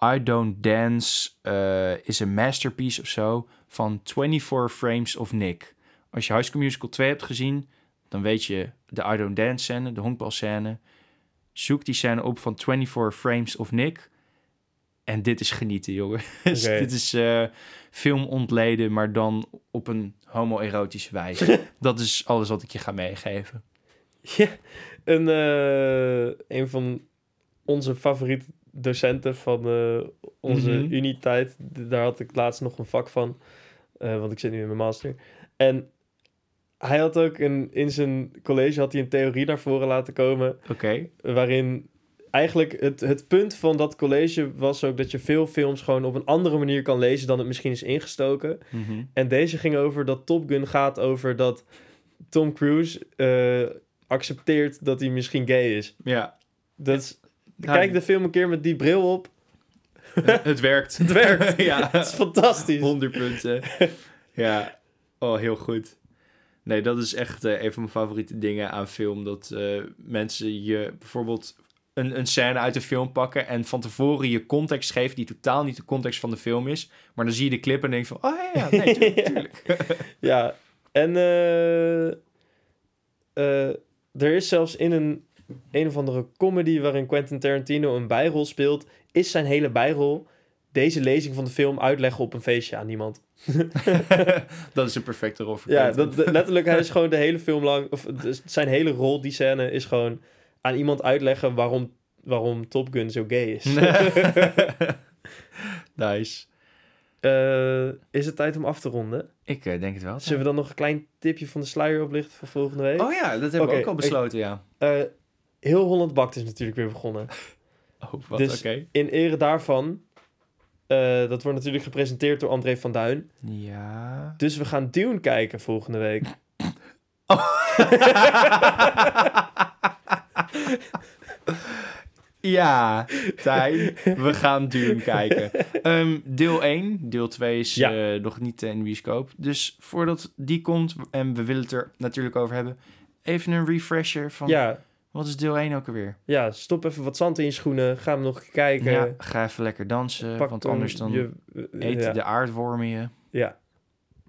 I Don't Dance eh, is een masterpiece of zo van 24 Frames of Nick. Als je High School Musical 2 hebt gezien, dan weet je de I Don't Dance scène, de honkbalscène. Zoek die scène op van 24 Frames of Nick. En dit is genieten, jongen. Dus dit is eh, film ontleden, maar dan op een homoerotische wijze. Dat is alles wat ik je ga meegeven. Ja, een, eh, een van onze favoriete docenten van eh, onze Mhm. universiteit. D- Daar had ik laatst nog een vak van, eh, want ik zit nu in mijn master. En hij had ook een, in zijn college had hij een theorie naar voren laten komen, Oké. waarin eigenlijk het, het punt van dat college was ook dat je veel films gewoon op een andere manier kan lezen dan het misschien is ingestoken. Mhm. En deze ging over dat Top Gun gaat over dat Tom Cruise eh, accepteert dat hij misschien gay is. Ja. Dat is, kijk de film een keer met die bril op. het, werkt. Het werkt. ja. Het is fantastisch. 100 punten. ja. Oh, heel goed. Nee, dat is echt eh, een van mijn favoriete dingen aan film. Dat eh, mensen je bijvoorbeeld een, een scène uit de film pakken en van tevoren je context geven die totaal niet de context van de film is. Maar dan zie je de clip en denk je van, oh ja, ja nee, tuurlijk, tuurlijk. Ja, en eh, er is zelfs in een een of andere comedy waarin Quentin Tarantino een bijrol speelt, is zijn hele bijrol deze lezing van de film uitleggen op een feestje aan iemand. dat is een perfecte rol voor Ja, dat, letterlijk, hij is gewoon de hele film lang, of zijn hele rol, die scène, is gewoon aan iemand uitleggen waarom, waarom Top Gun zo gay is. nice. Eh, is het tijd om af te ronden? Ik eh, denk het wel. Zullen we dan nog een klein tipje van de sluier oplichten voor volgende week? Oh ja, dat hebben Oké, we ook al besloten, ja. Eh, heel Holland Bakt is natuurlijk weer begonnen. Oh, wat Dus-. In ere daarvan, eh, dat wordt natuurlijk gepresenteerd door André van Duin. Ja. Dus we gaan Dune kijken volgende week. ja, Tijn, we gaan Dune kijken. Ehm, deel 1, deel 2 is Ja. eh, nog niet in de bioscoop. Dus voordat die komt, en we willen het er natuurlijk over hebben, even een refresher van Ja, wat is deel 1 ook alweer? ja, stop even wat zand in je schoenen. Ga hem nog kijken. Ja, ga even lekker dansen, Pak want anders dan je, ja. de aardwormen je. Ja.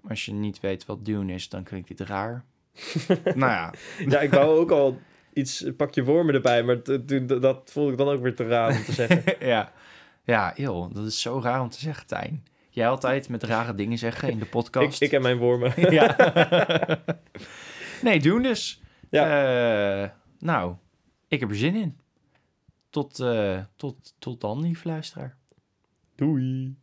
Als je niet weet wat Dune is, dan klinkt dit raar. nou ja, ja, ik wou ook al iets, pak je wormen erbij, maar dat, vond ik dan ook weer te raar om te zeggen. ja. Ja, joh, dat is zo raar om te zeggen, Tijn. Jij altijd met rare dingen zeggen in de ik, podcast. ik en mijn wormen. ja. nee, doen dus. Ja. Eh, nou, ik heb er zin in. Tot, eh, tot, tot dan, lieve luisteraar. Doei.